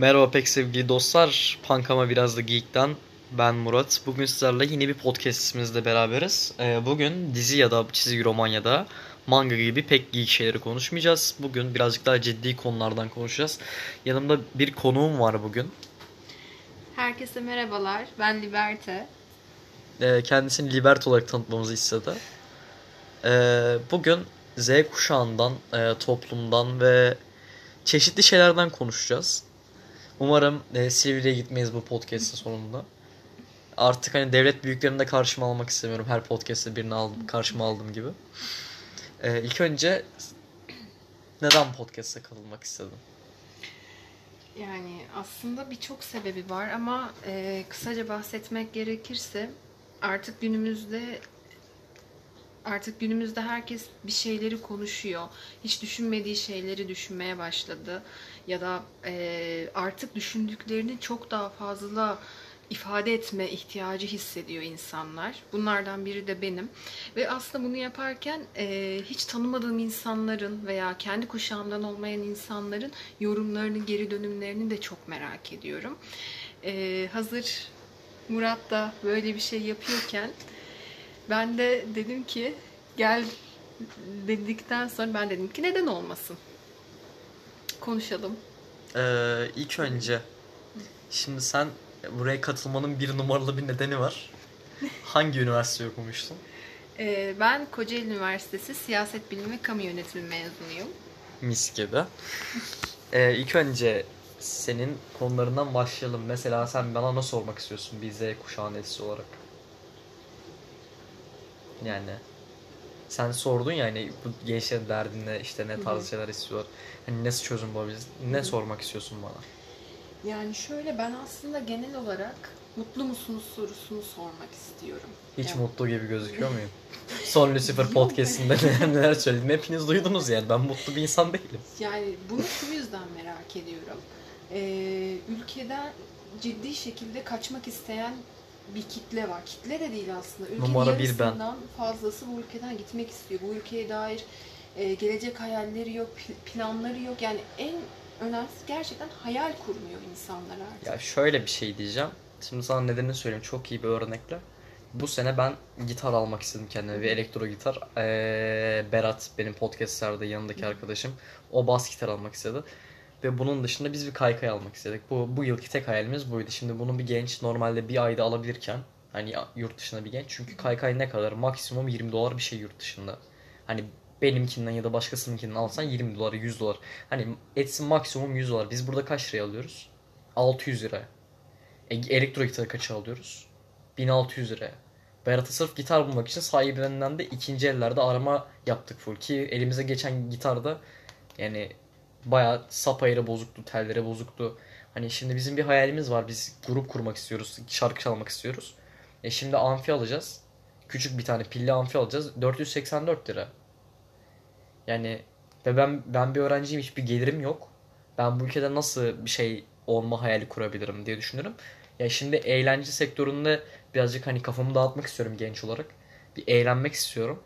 Merhaba pek sevgili dostlar. Punk ama biraz da Geek'ten ben Murat. Bugün sizlerle yeni bir podcastimizle beraberiz. Ee, bugün dizi ya da çizgi roman ya da manga gibi pek geek şeyleri konuşmayacağız. Bugün birazcık daha ciddi konulardan konuşacağız. Yanımda bir konuğum var bugün. Herkese merhabalar. Ben Liberte. Ee, kendisini Libert olarak tanıtmamızı istedi. Ee, bugün Z kuşağından, e, toplumdan ve çeşitli şeylerden konuşacağız. Umarım e, Silivri'ye gitmeyiz bu podcast'ın sonunda. Artık hani devlet büyüklerini de karşıma almak istemiyorum. Her podcast'te birini aldım, karşıma aldığım gibi. Ee, ilk önce neden podcast'a katılmak istedim? Yani aslında birçok sebebi var ama e, kısaca bahsetmek gerekirse artık günümüzde artık günümüzde herkes bir şeyleri konuşuyor. Hiç düşünmediği şeyleri düşünmeye başladı. Ya da e, artık düşündüklerini çok daha fazla ifade etme ihtiyacı hissediyor insanlar. Bunlardan biri de benim. Ve aslında bunu yaparken e, hiç tanımadığım insanların veya kendi kuşağımdan olmayan insanların yorumlarını, geri dönümlerini de çok merak ediyorum. E, hazır Murat da böyle bir şey yapıyorken ben de dedim ki gel dedikten sonra ben dedim ki neden olmasın? Konuşalım. Ee, ilk önce şimdi sen buraya katılmanın bir numaralı bir nedeni var. Hangi üniversite okumuştun? Ee, ben Kocaeli Üniversitesi Siyaset Bilimi ve Kamu Yönetimi mezunuyum. Mis gibi. Ee, ilk önce senin konularından başlayalım. Mesela sen bana ne sormak istiyorsun bir Z kuşağı olarak? Yani sen sordun ya hani bu gençlerin derdinde işte ne tarz şeyler istiyorlar. Hani nasıl çözüm bulabiliriz? Ne sormak istiyorsun bana? Yani şöyle ben aslında genel olarak mutlu musunuz sorusunu sormak istiyorum. Hiç Yani- mutlu gibi gözüküyor muyum? Son Lucifer podcastinde neler neler söyledim. Hepiniz duydunuz yani. Ben mutlu bir insan değilim. Yani bunu şu yüzden merak ediyorum. Ee, ülkeden ciddi şekilde kaçmak isteyen bir kitle var. Kitle de değil aslında. Ülkenin Numara bir ben. fazlası bu ülkeden gitmek istiyor. Bu ülkeye dair e, gelecek hayalleri yok, pl- planları yok. Yani en önemlisi gerçekten hayal kurmuyor insanlar artık. Ya şöyle bir şey diyeceğim. Şimdi sana nedenini söyleyeyim. Çok iyi bir örnekle. Bu sene ben gitar almak istedim kendime. Bir elektro gitar. Ee, Berat benim podcastlerde yanındaki arkadaşım. O bas gitar almak istedi. Ve bunun dışında biz bir kaykay almak istedik. Bu, bu yılki tek hayalimiz buydu. Şimdi bunu bir genç normalde bir ayda alabilirken hani yurt dışında bir genç. Çünkü kaykay ne kadar? Maksimum 20 dolar bir şey yurt dışında. Hani benimkinden ya da başkasınınkinden alsan 20 dolar 100 dolar. Hani etsin maksimum 100 dolar. Biz burada kaç liraya alıyoruz? 600 lira. E, elektro gitarı kaça alıyoruz? 1600 liraya. Berat'a sırf gitar bulmak için sahibinden de ikinci ellerde arama yaptık full ki elimize geçen gitarda yani bayağı sap bozuktu, telleri bozuktu. Hani şimdi bizim bir hayalimiz var. Biz grup kurmak istiyoruz, şarkı çalmak istiyoruz. E şimdi amfi alacağız. Küçük bir tane pilli amfi alacağız. 484 lira. Yani ve ben ben bir öğrenciyim hiçbir gelirim yok. Ben bu ülkede nasıl bir şey olma hayali kurabilirim diye düşünüyorum. Ya şimdi eğlence sektöründe birazcık hani kafamı dağıtmak istiyorum genç olarak. Bir eğlenmek istiyorum.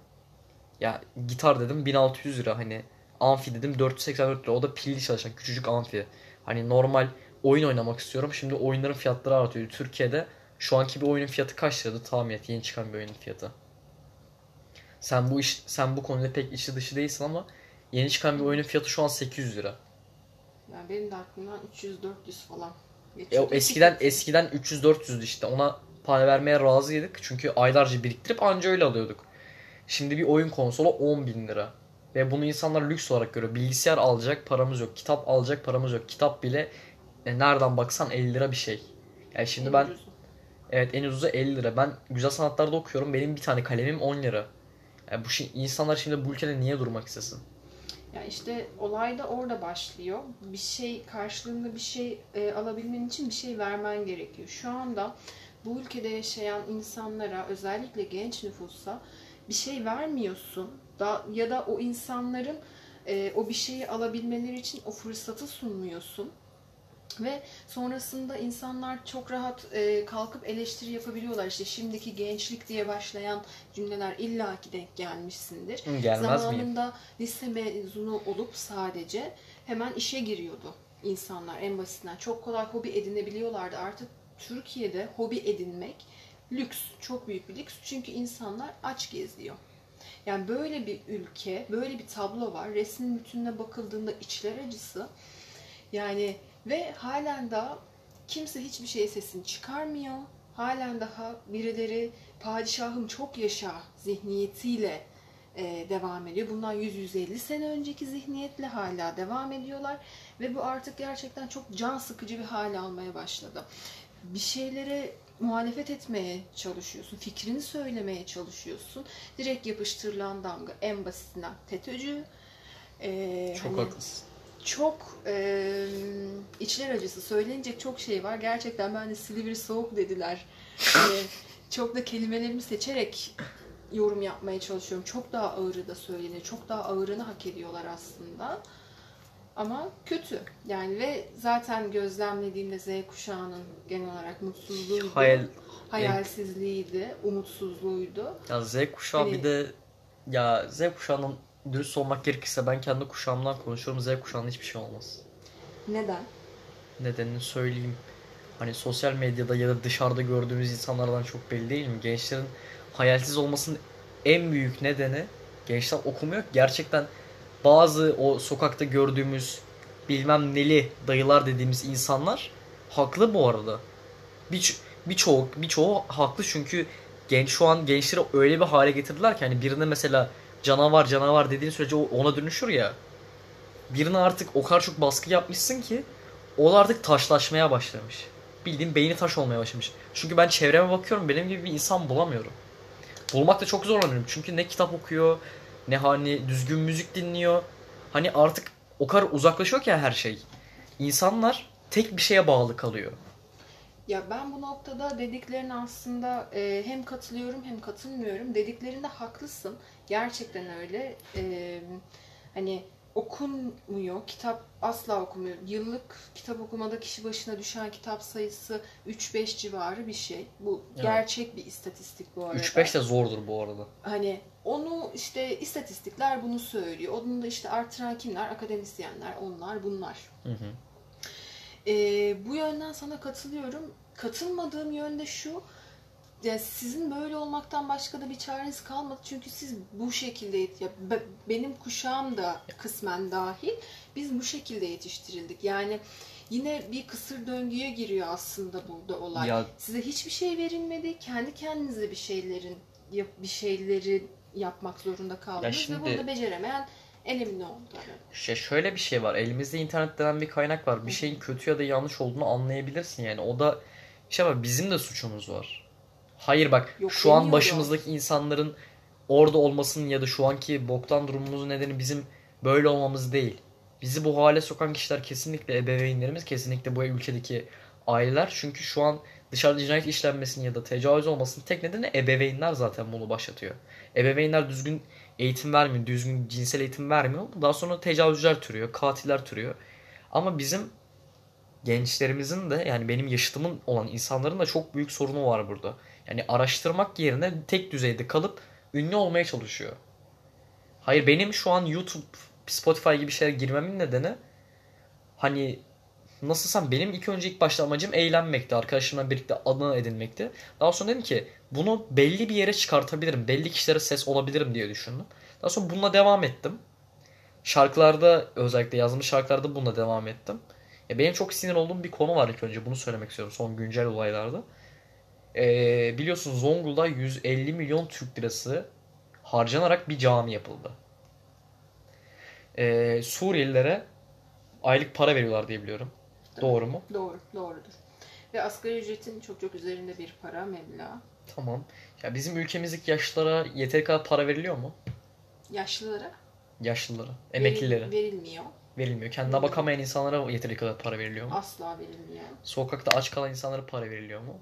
Ya gitar dedim 1600 lira hani amfi dedim 484 lira. O da pilli çalışan küçücük amfi. Hani normal oyun oynamak istiyorum. Şimdi oyunların fiyatları artıyor. Türkiye'de şu anki bir oyunun fiyatı kaç liradı tahmin et yeni çıkan bir oyunun fiyatı. Sen bu iş sen bu konuda pek içi dışı değilsin ama yeni çıkan bir oyunun fiyatı şu an 800 lira. Yani benim de aklımdan 300-400 falan E, geçiyor. eskiden eskiden 300-400'dü işte. Ona para vermeye razıydık. Çünkü aylarca biriktirip anca öyle alıyorduk. Şimdi bir oyun konsolu 10 bin lira. Ve bunu insanlar lüks olarak görüyor. Bilgisayar alacak paramız yok. Kitap alacak paramız yok. Kitap bile e, nereden baksan 50 lira bir şey. Yani şimdi En ben ucuzu. evet en ucuzu 50 lira. Ben güzel sanatlarda okuyorum. Benim bir tane kalemim 10 lira. Yani bu şey, insanlar şimdi bu ülkede niye durmak istesin? Ya işte olay da orada başlıyor. Bir şey karşılığında bir şey e, alabilmen için bir şey vermen gerekiyor. Şu anda bu ülkede yaşayan insanlara özellikle genç nüfusa bir şey vermiyorsun da ya da o insanların e, o bir şeyi alabilmeleri için o fırsatı sunmuyorsun. Ve sonrasında insanlar çok rahat e, kalkıp eleştiri yapabiliyorlar. İşte şimdiki gençlik diye başlayan cümleler illaki denk gelmişsindir. Hı, gelmez miyim? Zamanında lise mezunu olup sadece hemen işe giriyordu insanlar en basitinden çok kolay hobi edinebiliyorlardı. Artık Türkiye'de hobi edinmek lüks, çok büyük bir lüks. Çünkü insanlar aç geziyor. Yani böyle bir ülke, böyle bir tablo var. Resmin bütününe bakıldığında içler acısı. Yani ve halen daha kimse hiçbir şey sesini çıkarmıyor. Halen daha birileri padişahım çok yaşa zihniyetiyle e, devam ediyor. Bundan 100-150 sene önceki zihniyetle hala devam ediyorlar. Ve bu artık gerçekten çok can sıkıcı bir hale almaya başladı. Bir şeylere muhalefet etmeye çalışıyorsun, fikrini söylemeye çalışıyorsun. Direkt yapıştırılan damga en basitinden FETÖ'cü. Ee, Çok hani haklısın. çok e, içler acısı söylenecek çok şey var. Gerçekten ben de Silivri soğuk dediler. Hani çok da kelimelerimi seçerek yorum yapmaya çalışıyorum. Çok daha ağırı da söylenir. Çok daha ağırını hak ediyorlar aslında. Ama kötü. Yani ve zaten gözlemlediğimde Z kuşağının genel olarak mutsuzluğuydu. Hayal, hayalsizliğiydi, umutsuzluğuydu. ya Z kuşağı Hani- bir de ya Z kuşağının dürüst olmak gerekirse ben kendi kuşağımdan konuşuyorum. Z kuşağında hiçbir şey olmaz. Neden? Nedenini söyleyeyim. Hani sosyal medyada ya da dışarıda gördüğümüz insanlardan çok belli değil mi? Gençlerin hayalsiz olmasının en büyük nedeni gençler okumuyor. Gerçekten bazı o sokakta gördüğümüz bilmem neli dayılar dediğimiz insanlar haklı bu arada. Bir, birçoğu, birçoğu haklı çünkü genç şu an gençleri öyle bir hale getirdiler ki hani birine mesela canavar canavar dediğin sürece ona dönüşür ya. Birine artık o kadar çok baskı yapmışsın ki o artık taşlaşmaya başlamış. Bildiğin beyni taş olmaya başlamış. Çünkü ben çevreme bakıyorum benim gibi bir insan bulamıyorum. Bulmakta çok zorlanıyorum. Çünkü ne kitap okuyor, ne hani düzgün müzik dinliyor. Hani artık o kadar uzaklaşıyor ki her şey. İnsanlar tek bir şeye bağlı kalıyor. Ya ben bu noktada dediklerine aslında e, hem katılıyorum hem katılmıyorum. Dediklerinde haklısın. Gerçekten öyle. E, hani okunmuyor, kitap asla okumuyor. Yıllık kitap okumada kişi başına düşen kitap sayısı 3-5 civarı bir şey. Bu Evet. gerçek bir istatistik bu arada. 3-5 de zordur bu arada. Hani onu işte istatistikler bunu söylüyor. Onu da işte artıran kimler? Akademisyenler, onlar, bunlar. Hı hı. Ee, bu yönden sana katılıyorum. Katılmadığım yönde şu. Ya sizin böyle olmaktan başka da bir çareniz kalmadı. Çünkü siz bu şekilde ya be- benim kuşağım da kısmen dahil biz bu şekilde yetiştirildik. Yani yine bir kısır döngüye giriyor aslında burada olay. Ya Size hiçbir şey verilmedi. Kendi kendinize bir şeylerin bir şeyleri yapmak zorunda kaldınız şimdi- ve bunu da beceremeyen elimine oldu. Şey şöyle bir şey var. Elimizde internet denen bir kaynak var. Bir şeyin kötü ya da yanlış olduğunu anlayabilirsin yani. O da şey var bizim de suçumuz var. Hayır bak Yok şu an başımızdaki insanların orada olmasının ya da şu anki boktan durumumuzun nedeni bizim böyle olmamız değil. Bizi bu hale sokan kişiler kesinlikle ebeveynlerimiz, kesinlikle bu ülkedeki aileler. Çünkü şu an dışarıda cinayet işlenmesinin ya da tecavüz olmasının tek nedeni ebeveynler zaten bunu başlatıyor. Ebeveynler düzgün eğitim vermiyor, düzgün cinsel eğitim vermiyor. Daha sonra tecavüzcüler türüyor, katiller türüyor. Ama bizim gençlerimizin de yani benim yaşıtımın olan insanların da çok büyük sorunu var burada. Yani araştırmak yerine tek düzeyde kalıp ünlü olmaya çalışıyor. Hayır benim şu an YouTube, Spotify gibi şeylere girmemin nedeni hani nasılsam benim ilk önce ilk başta amacım eğlenmekti. Arkadaşlarımla birlikte adını edinmekti. Daha sonra dedim ki bunu belli bir yere çıkartabilirim. Belli kişilere ses olabilirim diye düşündüm. Daha sonra bununla devam ettim. Şarkılarda özellikle yazmış şarkılarda bununla devam ettim. Ya benim çok sinir olduğum bir konu var ilk önce. Bunu söylemek istiyorum son güncel olaylarda. Ee, biliyorsun Zonguldak'ta 150 milyon Türk lirası harcanarak bir cami yapıldı. Ee, Suriyelilere aylık para veriyorlar diye biliyorum. Doğru mu? Doğru, doğrudur. Ve asgari ücretin çok çok üzerinde bir para meblağ. Tamam. Ya bizim ülkemizdeki yaşlılara yeteri kadar para veriliyor mu? Yaşlılara Yaşlılara, veril- emeklilere verilmiyor. verilmiyor. Kendine bakamayan insanlara yeteri kadar para veriliyor mu? Asla verilmiyor. Sokakta aç kalan insanlara para veriliyor mu?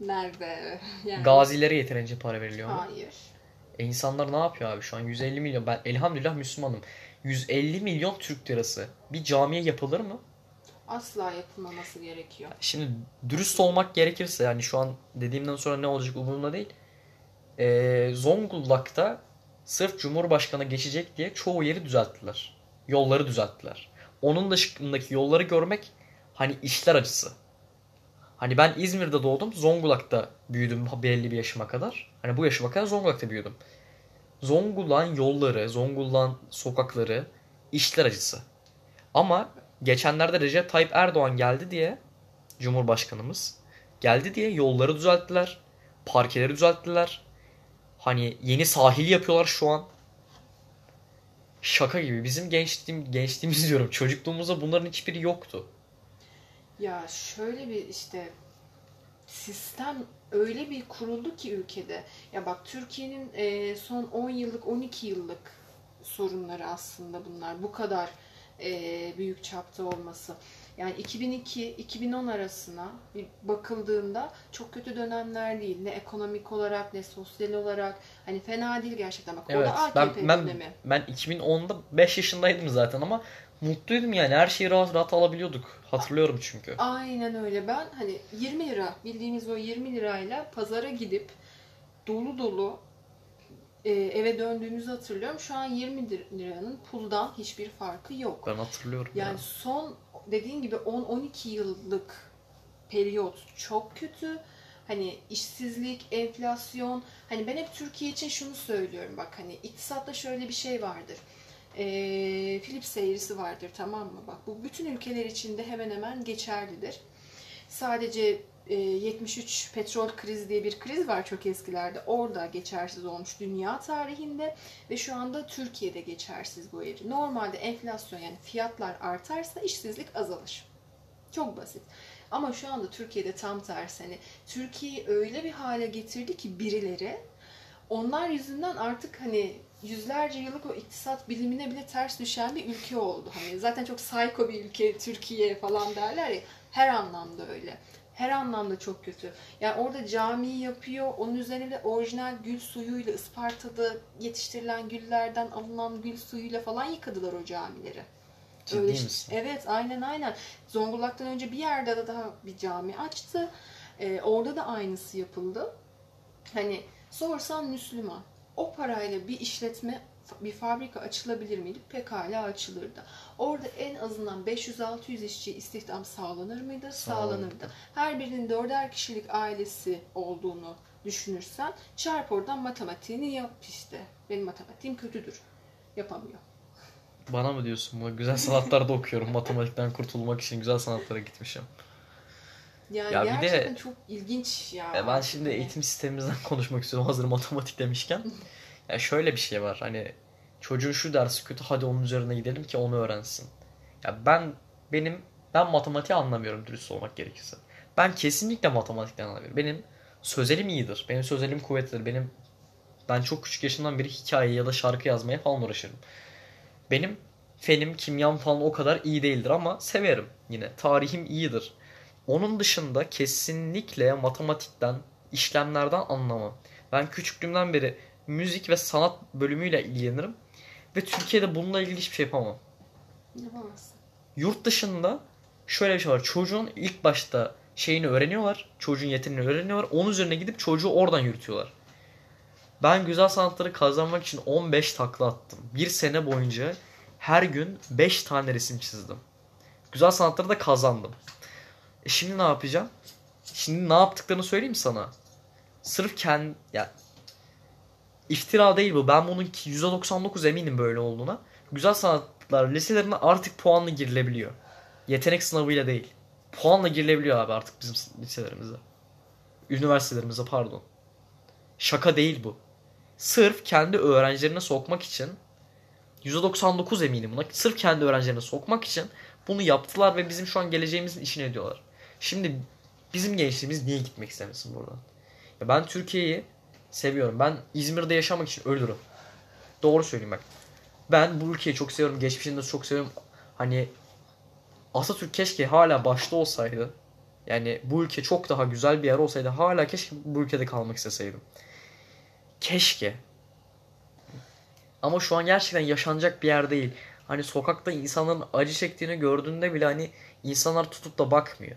Nerede? Yani Gazilere yeterince para veriliyor mu? Hayır. E insanlar ne yapıyor abi şu an? 150 milyon. Ben elhamdülillah Müslümanım. 150 milyon Türk lirası bir camiye yapılır mı? Asla yapılmaması gerekiyor. Şimdi dürüst olmak gerekirse yani şu an dediğimden sonra ne olacak umurumda değil. Ee, Zonguldak'ta sırf Cumhurbaşkanı geçecek diye çoğu yeri düzelttiler. Yolları düzelttiler. Onun dışındaki yolları görmek hani işler acısı. Hani ben İzmir'de doğdum. Zonguldak'ta büyüdüm belli bir yaşıma kadar. Hani bu yaşıma kadar Zonguldak'ta büyüdüm. Zonguldak'ın yolları, Zonguldak'ın sokakları işler acısı. Ama geçenlerde Recep Tayyip Erdoğan geldi diye Cumhurbaşkanımız geldi diye yolları düzelttiler. Parkeleri düzelttiler. Hani yeni sahil yapıyorlar şu an. Şaka gibi. Bizim gençliğim, gençliğimiz diyorum. Çocukluğumuzda bunların hiçbiri yoktu. Ya şöyle bir işte sistem öyle bir kuruldu ki ülkede. Ya bak Türkiye'nin son 10 yıllık 12 yıllık sorunları aslında bunlar. Bu kadar e, büyük çapta olması. Yani 2002-2010 arasına bir bakıldığında çok kötü dönemler değil. Ne ekonomik olarak ne sosyal olarak. Hani fena değil gerçekten. Bak Evet. o da AKP Ben, ben, ben 2010'da 5 yaşındaydım zaten ama mutluydum yani. Her şeyi rahat rahat alabiliyorduk. Hatırlıyorum çünkü. Aynen öyle. Ben hani 20 lira bildiğimiz o 20 lirayla pazara gidip dolu dolu e, eve döndüğümüzü hatırlıyorum. Şu an 20 liranın puldan hiçbir farkı yok. Ben hatırlıyorum. Yani Yani. son dediğin gibi 10-12 yıllık periyot çok kötü. Hani işsizlik, enflasyon. Hani ben hep Türkiye için şunu söylüyorum bak hani iktisatta şöyle bir şey vardır. Ee, Philips eğrisi vardır tamam mı? Bak bu bütün ülkeler içinde hemen hemen geçerlidir. Sadece e, 73 petrol krizi diye bir kriz var çok eskilerde. Orada geçersiz olmuş dünya tarihinde ve şu anda Türkiye'de geçersiz bu eğri. Normalde enflasyon yani fiyatlar artarsa işsizlik azalır. Çok basit. Ama şu anda Türkiye'de tam tersi. Hani Türkiye'yi öyle bir hale getirdi ki birileri onlar yüzünden artık hani yüzlerce yıllık o iktisat bilimine bile ters düşen bir ülke oldu. Hani zaten çok psycho bir ülke Türkiye falan derler ya. Her anlamda öyle. Her anlamda çok kötü. Yani orada camiyi yapıyor. Onun üzerine de orijinal gül suyuyla Isparta'da yetiştirilen güllerden alınan gül suyuyla falan yıkadılar o camileri. Ciddi Öyle- misin? Evet aynen aynen. Zonguldak'tan önce bir yerde de daha bir cami açtı. Ee, orada da aynısı yapıldı. Hani sorsan Müslüman. O parayla bir işletme, bir fabrika açılabilir miydi? Pekala açılırdı. Orada en azından 500-600 işçi istihdam sağlanır mıydı? Sağlanırdı. Her birinin dörder kişilik ailesi olduğunu düşünürsen çarp oradan matematiğini yap işte. Benim matematiğim kötüdür. Yapamıyor. Bana mı diyorsun bunu? Güzel sanatlarda okuyorum. Matematikten kurtulmak için güzel sanatlara gitmişim. Yani Ya bir de- gerçekten çok ilginç ya. Ya ben şimdi eğitim sistemimizden konuşmak istiyorum hazır matematik demişken. Ya şöyle bir şey var hani çocuğun şu dersi kötü hadi onun üzerine gidelim ki onu öğrensin. Ya ben benim ben matematiği anlamıyorum dürüst olmak gerekirse. Ben kesinlikle matematikten anlamıyorum. Benim sözelim iyidir. Benim sözelim kuvvetlidir. Benim ben çok küçük yaşımdan beri hikaye ya da şarkı yazmaya falan uğraşırım. Benim fenim, kimyam falan o kadar iyi değildir ama severim yine. Tarihim iyidir. Onun dışında kesinlikle matematikten, işlemlerden anlamam. Ben küçüklüğümden beri müzik ve sanat bölümüyle ilgilenirim. Ve Türkiye'de bununla ilgili hiçbir şey yapamam. Yapamazsın. Yurt dışında şöyle bir şey var. Çocuğun ilk başta şeyini öğreniyorlar. Çocuğun yeteneğini öğreniyorlar. Onun üzerine gidip çocuğu oradan yürütüyorlar. Ben güzel sanatları kazanmak için 15 takla attım. Bir sene boyunca her gün 5 tane resim çizdim. Güzel sanatları da kazandım. E şimdi ne yapacağım? Şimdi ne yaptıklarını söyleyeyim sana? Sırf kendi... Ya, iftira değil bu. Ben bunun ki %99 eminim böyle olduğuna. Güzel sanatlar liselerine artık puanla girilebiliyor. Yetenek sınavıyla değil. Puanla girilebiliyor abi artık bizim liselerimize. Üniversitelerimize pardon. Şaka değil bu. Sırf kendi öğrencilerine sokmak için %99 eminim buna. Sırf kendi öğrencilerine sokmak için bunu yaptılar ve bizim şu an geleceğimizin işini ediyorlar. Şimdi bizim gençliğimiz niye gitmek istemesin buradan? Ya ben Türkiye'yi seviyorum. Ben İzmir'de yaşamak için ölürüm. Doğru söyleyeyim bak. Ben bu ülkeyi çok seviyorum. Geçmişini de çok seviyorum. Hani Atatürk keşke hala başta olsaydı. Yani bu ülke çok daha güzel bir yer olsaydı hala keşke bu ülkede kalmak isteseydim. Keşke. Ama şu an gerçekten yaşanacak bir yer değil. Hani sokakta insanların acı çektiğini gördüğünde bile hani insanlar tutup da bakmıyor.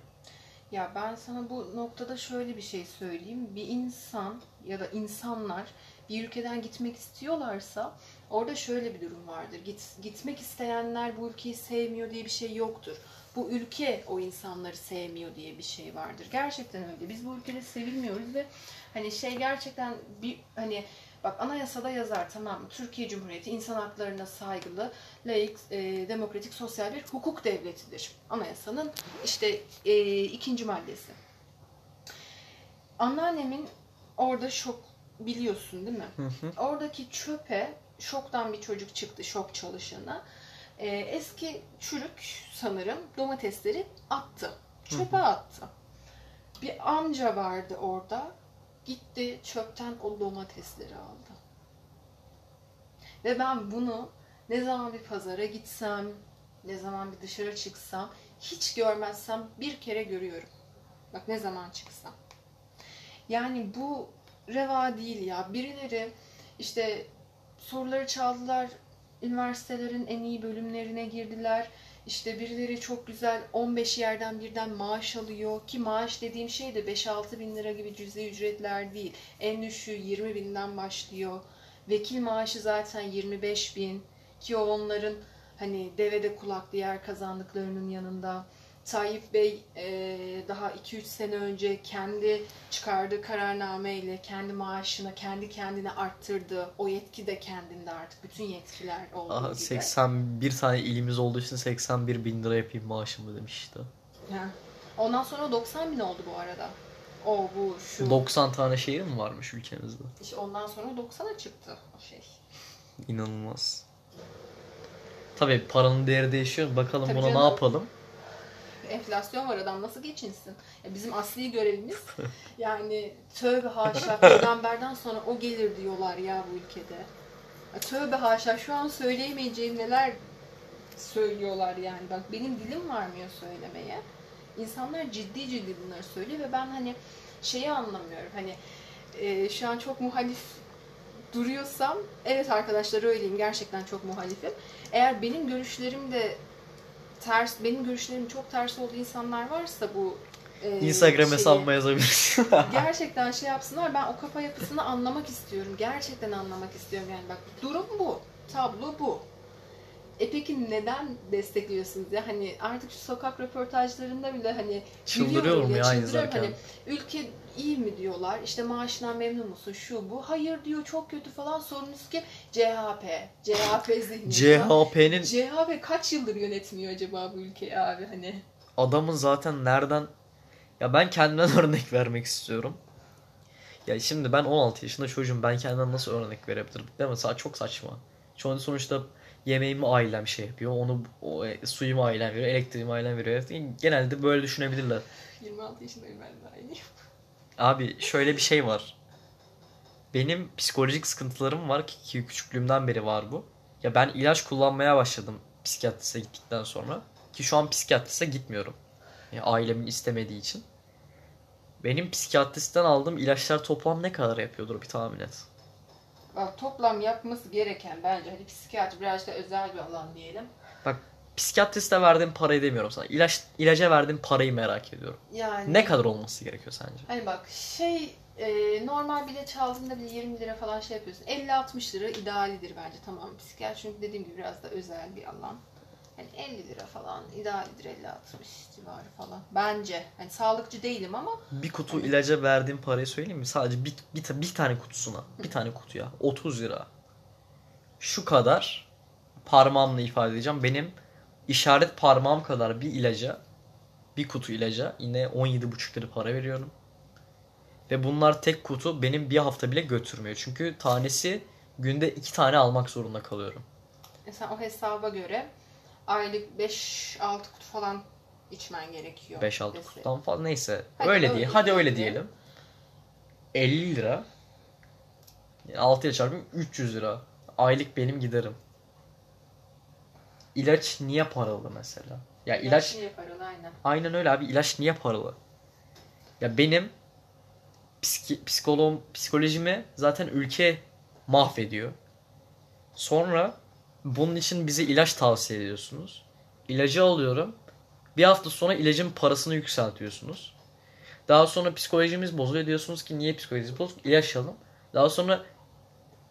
Ya ben sana bu noktada şöyle bir şey söyleyeyim. Bir insan ya da insanlar bir ülkeden gitmek istiyorlarsa Orada şöyle bir durum vardır. Git, gitmek isteyenler bu ülkeyi sevmiyor diye bir şey yoktur. Bu ülke o insanları sevmiyor diye bir şey vardır. Gerçekten öyle. Biz bu ülkede sevilmiyoruz ve hani şey gerçekten bir hani bak anayasada yazar tamam mı? Türkiye Cumhuriyeti insan haklarına saygılı, layık, e, demokratik, sosyal bir hukuk devletidir. Anayasanın işte e, ikinci maddesi. Anneannemin orada şok biliyorsun değil mi? Hı hı. Oradaki çöpe şoktan bir çocuk çıktı şok çalışana. Ee, eski çürük sanırım domatesleri attı. Çöpe attı. Bir amca vardı orada. Gitti çöpten o domatesleri aldı. Ve ben bunu ne zaman bir pazara gitsem, ne zaman bir dışarı çıksam, hiç görmezsem bir kere görüyorum. Bak ne zaman çıksam. Yani bu reva değil ya. Birileri işte soruları çaldılar, üniversitelerin en iyi bölümlerine girdiler. İşte birileri çok güzel 15 yerden birden maaş alıyor ki maaş dediğim şey de 5-6 bin lira gibi cüzi ücretler değil. En düşüğü 20 binden başlıyor. Vekil maaşı zaten 25 bin ki onların hani devede kulak diğer kazandıklarının yanında. Tayyip Bey e, daha 2-3 sene önce kendi çıkardığı kararnameyle kendi maaşını kendi kendine arttırdı. O yetki de kendinde artık. Bütün yetkiler olduğu Aha, gibi. 81 tane ilimiz olduğu için 81 bin lira yapayım maaşımı demiş işte. Ha. Ondan sonra 90 bin oldu bu arada. O bu şu. 90 tane şehir mi varmış ülkemizde? İşte ondan sonra 90'a çıktı o şey. İnanılmaz. Tabii paranın değeri değişiyor. Bakalım Tabii buna canım. ne yapalım? Enflasyon var adam nasıl geçinsin? Ya bizim asli görevimiz yani tövbe haşa peygamberden sonra o gelir diyorlar ya bu ülkede. Ya tövbe haşa şu an söyleyemeyeceğim neler söylüyorlar yani. Bak benim dilim varmıyor söylemeye. İnsanlar ciddi ciddi bunları söylüyor ve ben hani şeyi anlamıyorum. Hani e, şu an çok muhalif duruyorsam evet arkadaşlar öyleyim gerçekten çok muhalifim. Eğer benim görüşlerim de ters benim görüşlerim çok ters olduğu insanlar varsa bu e, Instagram hesabıma yazabilirsin. gerçekten şey yapsınlar. Ben o kafa yapısını anlamak istiyorum. Gerçekten anlamak istiyorum yani bak durum bu. Tablo bu. E peki neden destekliyorsunuz ya? Hani artık şu sokak röportajlarında bile hani Çıldırıyorum gülüyorum ya çıldırıyorum. Hani ülke iyi mi diyorlar? İşte maaşından memnun musun? Şu bu. Hayır diyor çok kötü falan. Sorunuz ki CHP. CHP zihni. CHP'nin CHP kaç yıldır yönetmiyor acaba bu ülkeyi abi hani? adamın zaten nereden ya ben kendimden örnek vermek istiyorum. Ya şimdi ben 16 yaşında çocuğum. Ben kendimden nasıl örnek verebilirim? Değil mi? Sa- Çok saçma. An sonuçta yemeğimi ailem şey yapıyor. Onu o, e, suyumu ailem veriyor. Elektriğimi ailem veriyor. Genelde böyle düşünebilirler. 26 yaşındayım ben de aynıyım. Abi şöyle bir şey var. Benim psikolojik sıkıntılarım var ki, küçüklüğümden beri var bu. Ya ben ilaç kullanmaya başladım psikiyatriste gittikten sonra. Ki şu an psikiyatriste gitmiyorum. Ya ailemin istemediği için. Benim psikiyatristten aldığım ilaçlar toplam ne kadar yapıyordur bir tahmin et. Bak toplam yapması gereken bence hadi psikiyatri biraz da özel bir alan diyelim. Psikiyatriste verdiğim parayı demiyorum sana. İlaç, ilaca verdiğim parayı merak ediyorum. Yani Ne kadar olması gerekiyor sence? Hani bak şey e, normal bile çaldığında bile 20 lira falan şey yapıyorsun. 50-60 lira idealidir bence tamam. Psikiyatri çünkü dediğim gibi biraz da özel bir alan. Hani 50 lira falan idealidir 50-60 civarı falan. Bence. Hani sağlıkçı değilim ama Bir kutu ilaca verdiğim parayı söyleyeyim mi? Sadece bir, bir, bir tane kutusuna. Bir tane kutuya. 30 lira. Şu kadar parmağımla ifade edeceğim. Benim işaret parmağım kadar bir ilaca bir kutu ilaca yine 17,5 lira para veriyorum. Ve bunlar tek kutu benim bir hafta bile götürmüyor. Çünkü tanesi günde iki tane almak zorunda kalıyorum. mesela o hesaba göre aylık 5-6 kutu falan içmen gerekiyor. 5-6 dese. kutudan falan neyse. Hadi öyle öyle diye. Hadi öyle diyelim. diyelim. 50 lira. Yani 6 ile çarpayım 300 lira. Aylık benim giderim. İlaç niye paralı mesela? Ya ilaç Yaşlı yaparız aynen. aynen öyle abi ilaç niye paralı? Ya benim psiki, psikoloğum, psikolojimi zaten ülke mahvediyor. Sonra bunun için bize ilaç tavsiye ediyorsunuz. İlacı alıyorum. Bir hafta sonra ilacın parasını yükseltiyorsunuz. Daha sonra psikolojimiz bozuluyor diyorsunuz ki niye psikolojimiz bozuk? İlaç alın. Daha sonra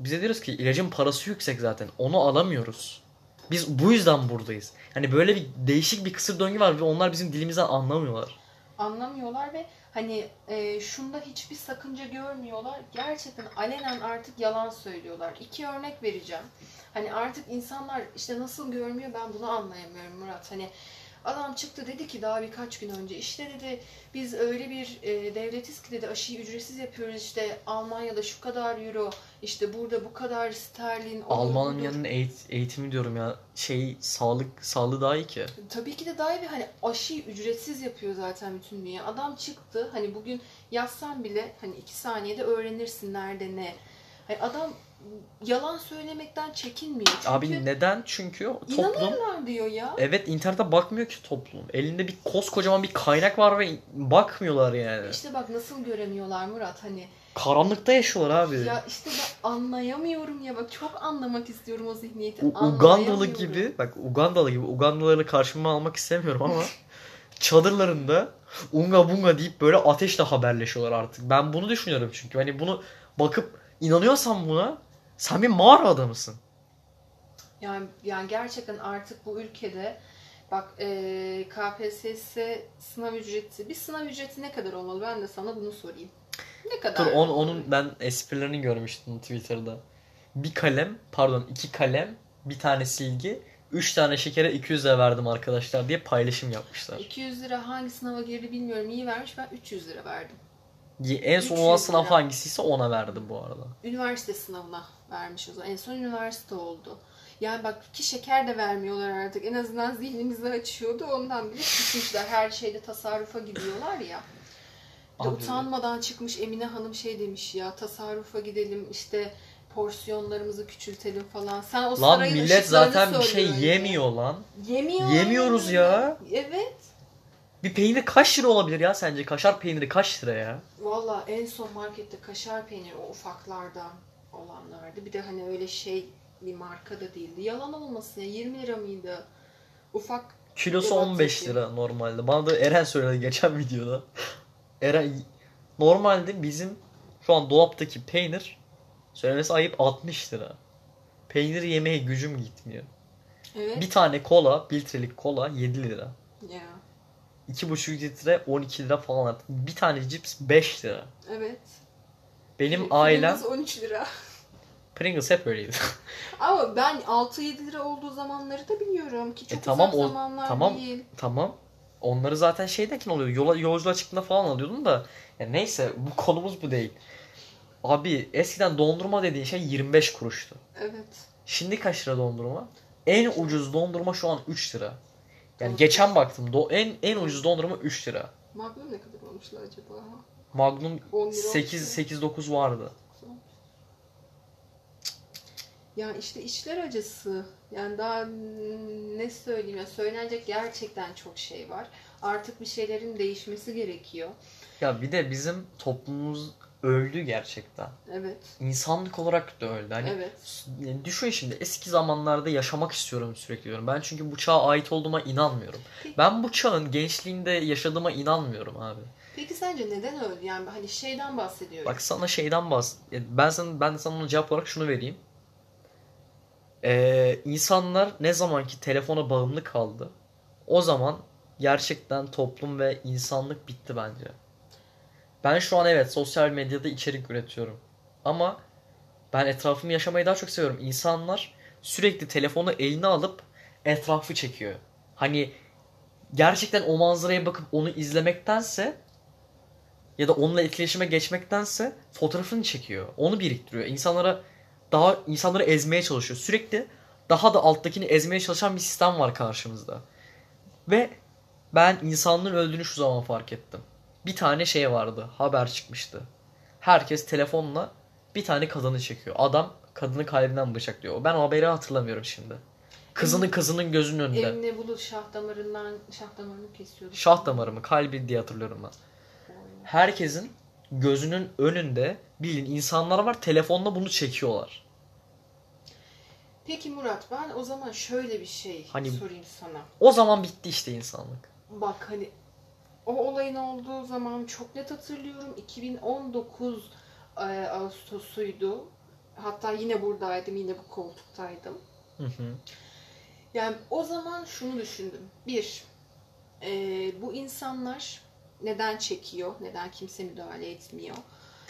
Bize diyoruz ki ilacın parası yüksek zaten. Onu alamıyoruz. Biz bu yüzden buradayız. Yani böyle bir değişik bir kısır döngü var ve onlar bizim dilimizden anlamıyorlar. anlamıyorlar ve hani e, şunda hiçbir sakınca görmüyorlar. Gerçekten alenen artık yalan söylüyorlar. İki örnek vereceğim. Hani artık insanlar işte nasıl görmüyor ben bunu anlayamıyorum Murat. Hani adam çıktı dedi ki daha birkaç gün önce işte dedi biz öyle bir e, devletiz ki dedi aşıyı ücretsiz yapıyoruz işte Almanya'da şu kadar euro işte burada bu kadar sterlin. Almanya'nın eğit- eğitimi diyorum ya şey sağlık sağlığı daha iyi ki. Tabii ki de daha iyi bir hani aşıyı ücretsiz yapıyor zaten bütün dünya. Adam çıktı hani bugün yazsan bile hani iki saniyede öğrenirsin nerede ne. Hani adam yalan söylemekten çekinmiyor. Çünkü Abi neden? Çünkü toplum inanırlar diyor ya. evet internete bakmıyor ki toplum. Elinde bir koskocaman bir kaynak var ve bakmıyorlar yani. İşte bak nasıl göremiyorlar Murat hani. Karanlıkta yaşıyorlar abi. Ya işte ben anlayamıyorum ya bak çok anlamak istiyorum o zihniyeti. U- Ugandalı gibi bak Ugandalı gibi Ugandalıları karşıma almak istemiyorum ama çadırlarında unga bunga deyip böyle ateşle haberleşiyorlar artık. Ben bunu düşünüyorum çünkü hani bunu bakıp inanıyorsan buna sen bir mağara adamısın. Yani, yani gerçekten artık bu ülkede bak e, KPSS sınav ücreti bir sınav ücreti ne kadar olmalı ben de sana bunu sorayım. Ne kadar? Dur on, onun ben esprilerini görmüştüm Twitter'da. Bir kalem pardon iki kalem bir tane silgi üç tane şekere 200 lira verdim arkadaşlar diye paylaşım yapmışlar. 200 lira hangi sınava girdi bilmiyorum. İyi vermiş ben 300 lira verdim. En son 300 olan sınav lira. hangisiyse ona verdim bu arada. Üniversite sınavına vermiş o zaman. En son üniversite oldu. Yani bak ki şeker de vermiyorlar artık. En azından zihnimizi açıyordu. Ondan bile çıkmışlar. Her şeyde tasarrufa gidiyorlar ya. De utanmadan çıkmış Emine Hanım şey demiş ya tasarrufa gidelim işte porsiyonlarımızı küçültelim falan. Sen o Lan sarayın millet zaten bir şey söylüyorsun ya. yemiyor lan. Yemiyor. Yemiyoruz ya. Evet. Bir peynir kaç lira olabilir ya sence? Kaşar peyniri kaç lira ya? Valla en son markette kaşar peyniri o ufaklardan olanlardı. Bir de hani öyle şey bir marka da değildi. Yalan olmasın ya 20 lira mıydı? Ufak Kilosu Evet, 15 tabii. lira normalde. Bana da Eren söyledi geçen videoda. Eren normalde bizim şu an dolaptaki peynir söylemesi ayıp 60 lira. Peynir yemeye gücüm gitmiyor. evet. Bir tane kola, 1 litrelik kola 7 lira. Ya. 2,5 litre 12 lira falan artık. Bir tane cips 5 lira. Evet. Benim Pringles ailem 13 lira. Pringles hep öyleydi. Ama ben 6-7 lira olduğu zamanları da biliyorum ki çok E tamam, uzak o- zamanlar tamam. değil. Tamam. Onları zaten şeydeki oluyor. Yola, yolculuğa çıktığında falan alıyordum da. Ya neyse bu konumuz bu değil. Abi eskiden dondurma dediğin şey 25 kuruştu. Evet. Şimdi kaç lira dondurma? En ucuz dondurma şu an 3 lira. Yani Doğru. geçen baktım. Do en en ucuz dondurma 3 lira. Magnum ne kadar olmuşlar acaba? Magnum 10 lira 8 olmuş. 8 9 vardı. Ya işte içler acısı. Yani daha ne söyleyeyim ya söylenecek gerçekten çok şey var. Artık bir şeylerin değişmesi gerekiyor. Ya bir de bizim toplumumuz öldü gerçekten. Evet. İnsanlık olarak da öldü. Hani Evet. Düşün şimdi eski zamanlarda yaşamak istiyorum sürekli diyorum. Ben çünkü bu çağa ait olduğuma inanmıyorum. Ben bu çağın gençliğinde yaşadığıma inanmıyorum abi. Peki sence neden öldü? Yani hani şeyden bahsediyorum. Bak sana şeyden bahs ben sana ben sana ona cevap olarak şunu vereyim. Ee, insanlar ne zaman ki telefona bağımlı kaldı o zaman gerçekten toplum ve insanlık bitti bence. Ben şu an evet sosyal medyada içerik üretiyorum. Ama ben etrafımı yaşamayı daha çok seviyorum. İnsanlar sürekli telefonu eline alıp etrafı çekiyor. Hani gerçekten o manzaraya bakıp onu izlemektense ya da onunla etkileşime geçmektense fotoğrafını çekiyor. Onu biriktiriyor. İnsanlara daha insanları ezmeye çalışıyor. Sürekli daha da alttakini ezmeye çalışan bir sistem var karşımızda. Ve ben insanlığın öldüğünü şu zaman fark ettim. Bir tane şey vardı. Haber çıkmıştı. Herkes telefonla bir tane kadını çekiyor. Adam kadını kalbinden bıçaklıyor. Ben o haberi hatırlamıyorum şimdi. Kızının kızının gözünün önünde. Emine Bulut şah damarından şah damarını kesiyordu. Şah damarı mı? Kalbi diye hatırlıyorum ben. Herkesin gözünün önünde bilin insanlar var telefonla bunu çekiyorlar. Peki Murat ben o zaman şöyle bir şey Hani- sorayım sana. O zaman bitti işte insanlık. Bak hani o olayın olduğu zaman çok net hatırlıyorum. 2019 e, Ağustos'uydu. hatta yine buradaydım, yine bu koltuktaydım. Hı hı. Yani o zaman şunu düşündüm. Bir, e, bu insanlar neden çekiyor? Neden kimse müdahale etmiyor?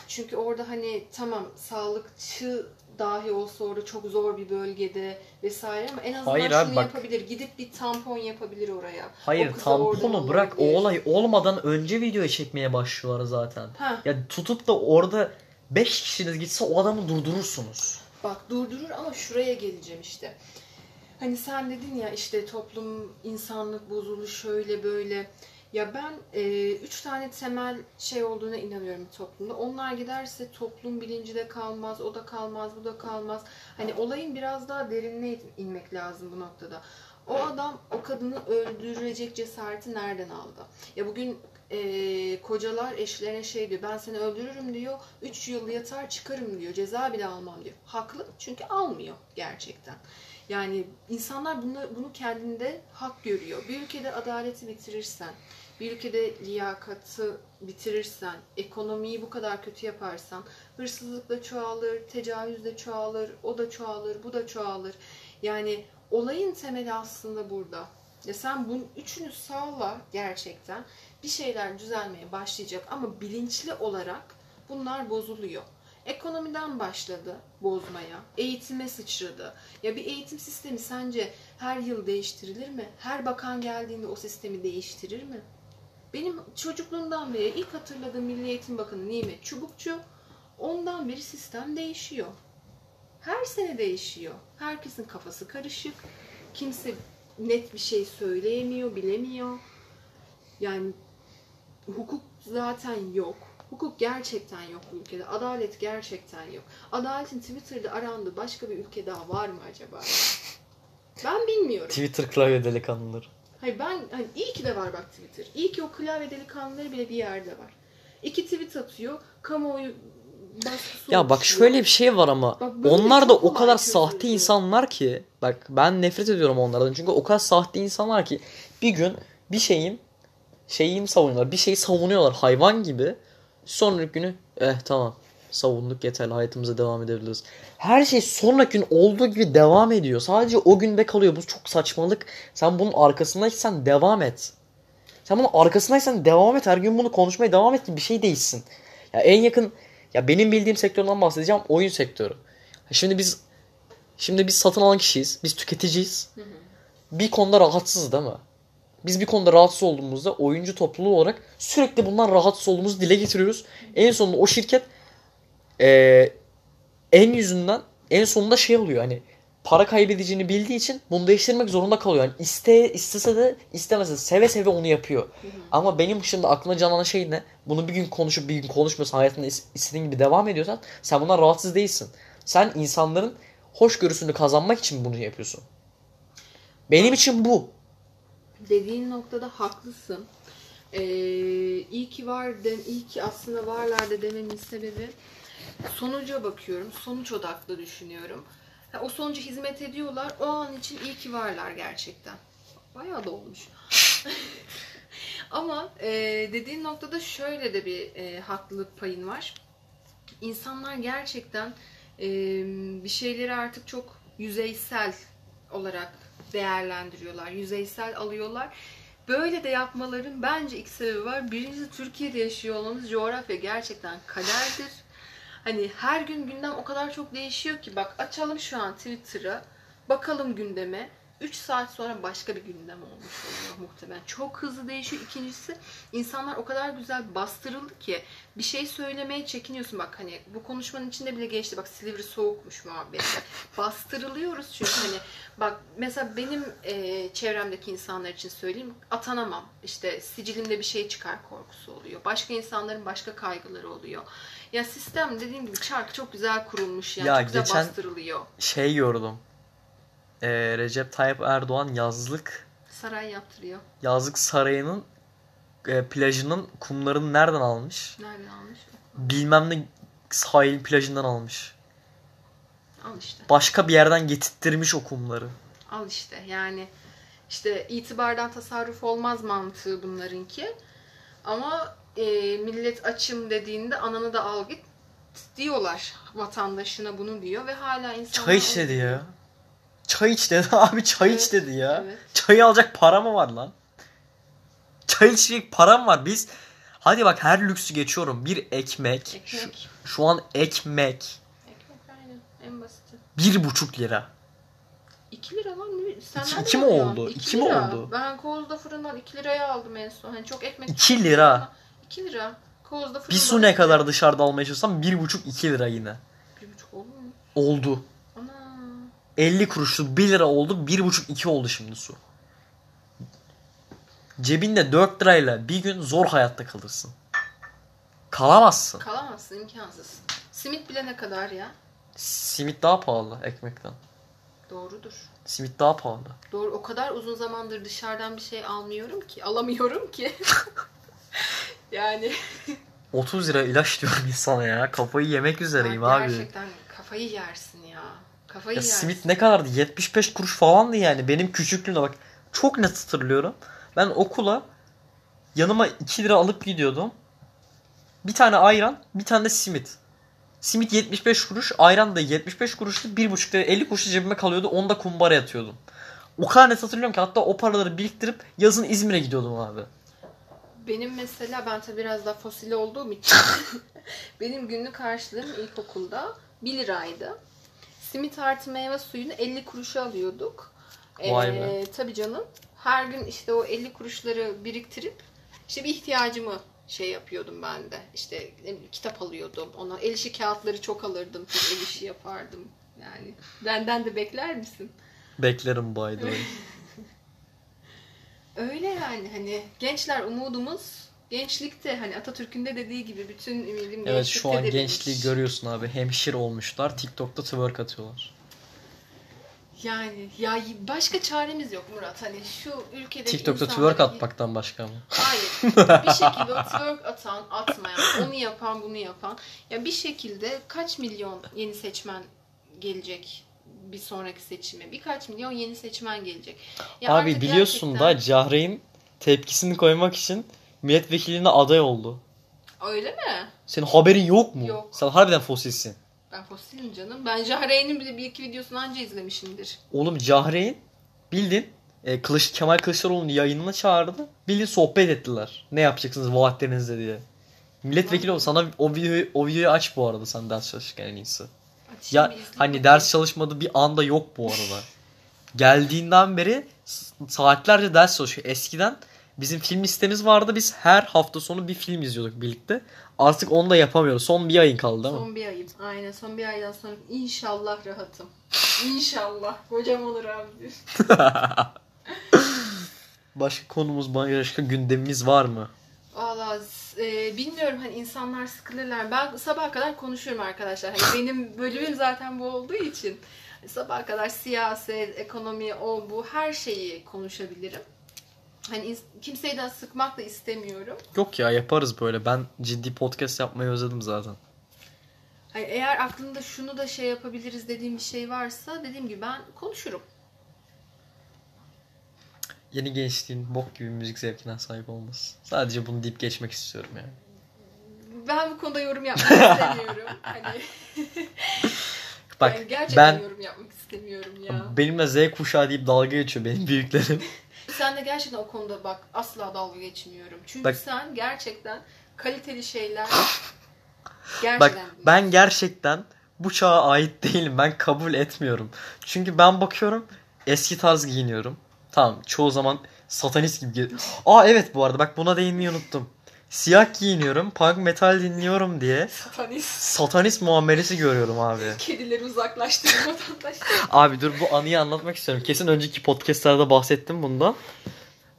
Çünkü orada hani tamam sağlıkçı dahi olsa orada çok zor bir bölgede vesaire ama en azından Hayır şunu abi bak- yapabilir. Gidip bir tampon yapabilir oraya. Hayır O tamponu bırak o olay olmadan önce video çekmeye başlıyorlar zaten. Ha, Ya tutup da orada 5 kişiniz gitse o adamı durdurursunuz. Bak durdurur ama şuraya geleceğim işte. Hani sen dedin ya işte toplum, insanlık bozulu şöyle böyle. Ya ben e, üç tane temel şey olduğuna inanıyorum toplumda. Onlar giderse toplum bilinci de kalmaz, o da kalmaz, bu da kalmaz. Hani olayın biraz daha derinine inmek lazım bu noktada. O adam o kadını öldürecek cesareti nereden aldı? Ya bugün e, kocalar eşlerine şey diyor, ben seni öldürürüm diyor, 3 yıl yatar çıkarım diyor, ceza bile almam diyor. Haklı çünkü almıyor gerçekten. Yani insanlar bunu, bunu kendinde hak görüyor. Bir ülkede adaleti bitirirsen, bir ülkede liyakatı bitirirsen, ekonomiyi bu kadar kötü yaparsan, hırsızlık da çoğalır, tecavüz de çoğalır, o da çoğalır, bu da çoğalır. Yani olayın temeli aslında burada. Ya sen bunun üçünü sağla gerçekten bir şeyler düzelmeye başlayacak ama bilinçli olarak bunlar bozuluyor. Ekonomiden başladı bozmaya, eğitime sıçradı. Ya bir eğitim sistemi sence her yıl değiştirilir mi? Her bakan geldiğinde o sistemi değiştirir mi? Benim çocukluğumdan beri ilk hatırladığım Milli Eğitim Bakanı Nimet Çubukçu. Ondan beri sistem değişiyor. Her sene değişiyor. Herkesin kafası karışık. Kimse net bir şey söyleyemiyor, bilemiyor. Yani hukuk zaten yok. Hukuk gerçekten yok bu ülkede. Adalet gerçekten yok. Adaletin Twitter'da arandığı başka bir ülke daha var mı acaba? Ben bilmiyorum. Twitter klavye delikanlıları. Hayır ben hani iyi ki de var bak Twitter. İyi ki o klavye delikanlıları bile bir yerde var. İki tweet atıyor. Kamuoyu Ya bak şöyle bir şey var ama Bak onlar da o kadar sahte insanlar ki bak ben nefret ediyorum onlardan çünkü o kadar sahte insanlar ki bir gün bir şeyin şeyini savunuyorlar bir şeyi savunuyorlar hayvan gibi sonraki günü eh tamam savunduk yeterli hayatımıza devam edebiliriz. Her şey sonraki gün olduğu gibi devam ediyor. Sadece o günde kalıyor. Bu çok saçmalık. Sen bunun arkasındaysan devam et. Sen bunun arkasındaysan devam et. Her gün bunu konuşmaya devam et ki bir şey değişsin. Ya en yakın ya benim bildiğim sektörden bahsedeceğim oyun sektörü. Şimdi biz şimdi biz satın alan kişiyiz. Biz tüketiciyiz. Bir konuda rahatsızız değil mi? Biz bir konuda rahatsız olduğumuzda oyuncu topluluğu olarak sürekli bundan rahatsız olduğumuzu dile getiriyoruz. En sonunda o şirket eee, en yüzünden en sonunda şey oluyor hani para kaybedeceğini bildiği için bunu değiştirmek zorunda kalıyor. Yani iste, istese de istemese de seve seve onu yapıyor. Ama benim şimdi aklına canlanan şey ne? Bunu bir gün konuşup bir gün konuşmuyorsan hayatında is- istediğin gibi devam ediyorsan sen bundan rahatsız değilsin. Sen insanların hoşgörüsünü kazanmak için bunu yapıyorsun. Benim için bu. Dediğin noktada haklısın. Ee, iyi ki var, dem, iyi ki aslında varlar da dememin sebebi sonuca bakıyorum. Sonuç odaklı düşünüyorum. Ha, o sonuca hizmet ediyorlar. O an için iyi ki varlar gerçekten. Bayağı da olmuş. Ama e, dediğin noktada şöyle de bir e, haklılık payın var. İnsanlar gerçekten e, bir şeyleri artık çok yüzeysel olarak değerlendiriyorlar. Yüzeysel alıyorlar. Böyle de yapmaların bence iki sebebi var. Birincisi Türkiye'de yaşıyor olmamız coğrafya gerçekten kaderdir. Hani her gün gündem o kadar çok değişiyor ki bak açalım şu an Twitter'ı. Bakalım gündeme. 3 saat sonra başka bir gündem olmuş oluyor muhtemelen. Çok hızlı değişiyor. İkincisi insanlar o kadar güzel bastırıldı ki bir şey söylemeye çekiniyorsun. Bak hani bu konuşmanın içinde bile geçti. Bak Silivri soğukmuş muhabbeti. Bastırılıyoruz çünkü hani bak mesela benim e, çevremdeki insanlar için söyleyeyim atanamam. İşte sicilimde bir şey çıkar korkusu oluyor. Başka insanların başka kaygıları oluyor. Ya sistem dediğim gibi çark çok güzel kurulmuş yani Ya çok güzel geçen- bastırılıyor. Şey gördüm. Ee, Recep Tayyip Erdoğan yazlık Saray yaptırıyor. yazlık sarayının e, plajının kumlarını nereden almış? Nereden almış? Bilmem ne sahil plajından almış. Al işte. Başka bir yerden getirttirmiş o kumları. Al işte yani işte itibardan tasarruf olmaz mantığı bunlarınki. Ama e, millet açım dediğinde ananı da al git diyorlar vatandaşına bunu diyor ve hala insanlar... Çay iç dedi ya. Çay iç dedi abi çay iç Evet, dedi ya. evet. Çayı alacak para mı var lan? Çay içecek param var. Biz hadi bak her lüksü geçiyorum. Bir ekmek. Şu, Ekmek. şu an ekmek Ekmek aynen en basiti. bir buçuk lira. 2 lira lan ne? Sen İki- iki mi oldu? İki İki mi lira. oldu? Ben Koz'da fırından 2 liraya aldım en son. Hani çok ekmek. 2 lira. 2 lira. Koz'da fırından. Bir su ne kadar dışarıda almaya çalışsam bir buçuk iki lira yine. Bir buçuk oldu mu? Oldu. Ana. 50 kuruşlu 1 lira oldu. bir buçuk iki oldu şimdi su. Cebinde 4 lirayla bir gün zor hayatta kalırsın. Kalamazsın. Kalamazsın imkansız. Simit bile ne kadar ya? Simit daha pahalı ekmekten. Doğrudur. Simit daha pahalı. Doğru o kadar uzun zamandır dışarıdan bir şey almıyorum ki. Alamıyorum ki. yani 30 lira ilaç diyorum insana ya. Kafayı yemek üzereyim abi. Gerçekten kafayı yersin ya. Kafayı Ya yersin. simit ne kadardı? 75 kuruş falandı yani. Benim küçüklüğümde bak. Çok net hatırlıyorum. Ben okula yanıma 2 lira alıp gidiyordum. Bir tane ayran, bir tane de simit. Simit 75 kuruş, ayran da 75 kuruştu. 1,5 lira 50 kuruş cebime kalıyordu. Onu da kumbara yatıyordum. O kadar net hatırlıyorum ki hatta o paraları biriktirip yazın İzmir'e gidiyordum abi. Benim mesela ben tabii biraz daha fosil olduğum için benim günlük harçlığım ilkokulda 1 liraydı. Simit artı meyve suyunu 50 kuruşa alıyorduk. Vay be. Tabii canım. Her gün işte o 50 kuruşları biriktirip işte bir ihtiyacımı şey yapıyordum ben de. İşte kitap alıyordum. Ona el işi kağıtları çok alırdım. Çok el işi yapardım. Yani benden de bekler misin? Beklerim by the way. Öyle yani hani gençler umudumuz gençlikte hani Atatürk'ün de dediği gibi bütün ümidim Evet şu an gençliktedir gençliği görüyorsun abi. Hemşire olmuşlar. TikTok'ta twerk atıyorlar. Yani ya başka çaremiz yok Murat. Hani şu ülkedeki TikTok'ta insanların- twerk atmaktan başka mı? Hayır. bir şekilde o twerk atan, atmayan, onu yapan, bunu yapan. Ya bir şekilde kaç milyon yeni seçmen gelecek bir sonraki seçime? Birkaç milyon yeni seçmen gelecek. Ya Abi biliyorsun gerçekten- da Cahreyn tepkisini koymak için milletvekiline aday oldu. Öyle mi? Senin haberin yok mu? Yok. Sen harbiden fosilsin. Ben fosilim canım. Ben Jahreyn'in bile bir iki videosunu anca izlemişimdir. Oğlum Cahreyn bildin e, Kılıç, Kemal Kılıçdaroğlu'nu yayınına çağırdı. Bildin sohbet ettiler. Ne yapacaksınız vaatlerinizde diye. Milletvekili ol sana o videoyu, o videoyu aç bu arada sen ders çalışırken en iyisi. Açayım Ya hani ders çalışmadığı bir anda yok bu arada. Geldiğinden beri saatlerce ders çalışıyor. Eskiden bizim film listemiz vardı. Biz her hafta sonu bir film izliyorduk birlikte. Artık onu da yapamıyoruz. Son bir ayın kaldı değil mi? Son bir ayım. Aynen son bir aydan sonra inşallah rahatım. İnşallah. Kocam olur abi. Başka konumuz, başka gündemimiz var mı? Valla e, bilmiyorum hani insanlar sıkılırlar. Ben sabaha kadar konuşuyorum arkadaşlar. Hani benim bölümüm zaten bu olduğu için sabaha kadar siyaset, ekonomi, o bu her şeyi konuşabilirim. Hani kimseyi de sıkmak da istemiyorum. Yok ya yaparız böyle. Ben ciddi podcast yapmayı özledim zaten. Hani eğer aklında şunu da şey yapabiliriz dediğim bir şey varsa dediğim gibi ben konuşurum. Yeni gençliğin bok gibi müzik zevkine sahip olması. Sadece bunu deyip geçmek istiyorum yani. Ben bu konuda yorum yapmak istemiyorum. Hani Bak yani gerçekten ben yorum yapmak istemiyorum ya. benimle Z kuşağı deyip dalga geçiyor benim büyüklerim. Sen de gerçekten o konuda bak asla dalga geçmiyorum. Çünkü Bak- sen gerçekten kaliteli şeyler Bak gerçekten ben gerçekten bu çağa ait değilim. Ben kabul etmiyorum. Çünkü ben bakıyorum eski tarz giyiniyorum. Tamam çoğu zaman satanist gibi Aa evet bu arada bak buna değinmeyi unuttum. Siyah giyiniyorum, punk metal dinliyorum diye satanist satanist muamelesi görüyorum abi. kedileri uzaklaştırın vatandaşlar. Abi dur bu anıyı anlatmak istiyorum. Kesin önceki podcastlerde bahsettim bundan.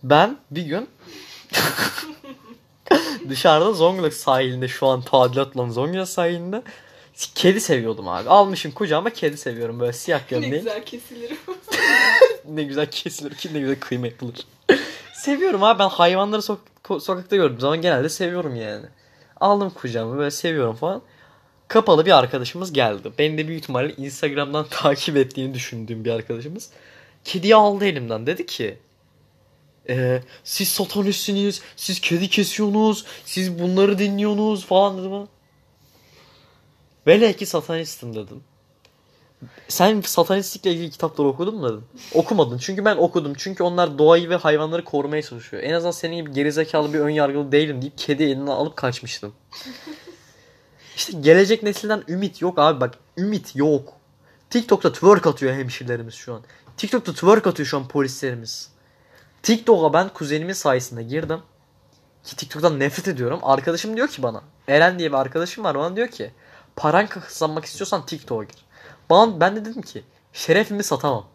Ben bir gün dışarıda Zonguldak sahilinde şu an tadilat olan Zonguldak sahilinde kedi seviyordum abi. Almışım kucağıma kedi seviyorum böyle siyah ne gömleği. güzel kesilir. ne güzel kesilir ki ne güzel kıyma yapılır. Seviyorum abi ben hayvanları sok- sokakta gördüğüm zaman genelde seviyorum yani. Aldım kucağıma böyle seviyorum falan. Kapalı bir arkadaşımız geldi. Beni de büyük ihtimalle Instagram'dan takip ettiğini düşündüğüm bir arkadaşımız. Kediyi aldı elimden. Dedi ki "Ee, siz satanistsiniz, siz kedi kesiyorsunuz, siz bunları dinliyorsunuz falan dedi bana. Vele ki satanistim dedim. Sen satanistlikle ilgili kitapları okudun mu? Okumadın. Çünkü ben okudum. Çünkü onlar doğayı ve hayvanları korumaya çalışıyor. En azından senin gibi gerizekalı bir ön yargılı değilim deyip kedi elinden alıp kaçmıştım. İşte gelecek nesilden ümit yok abi bak. Ümit yok. TikTok'ta twerk atıyor hemşirelerimiz şu an. TikTok'ta twerk atıyor şu an polislerimiz. TikTok'a ben kuzenimin sayesinde girdim. Ki TikTok'tan nefret ediyorum. Arkadaşım diyor ki bana. Eren diye bir arkadaşım var. Bana diyor ki. Paran kazanmak istiyorsan TikTok'a gir. Bana, ben de dedim ki. Şerefimi satamam.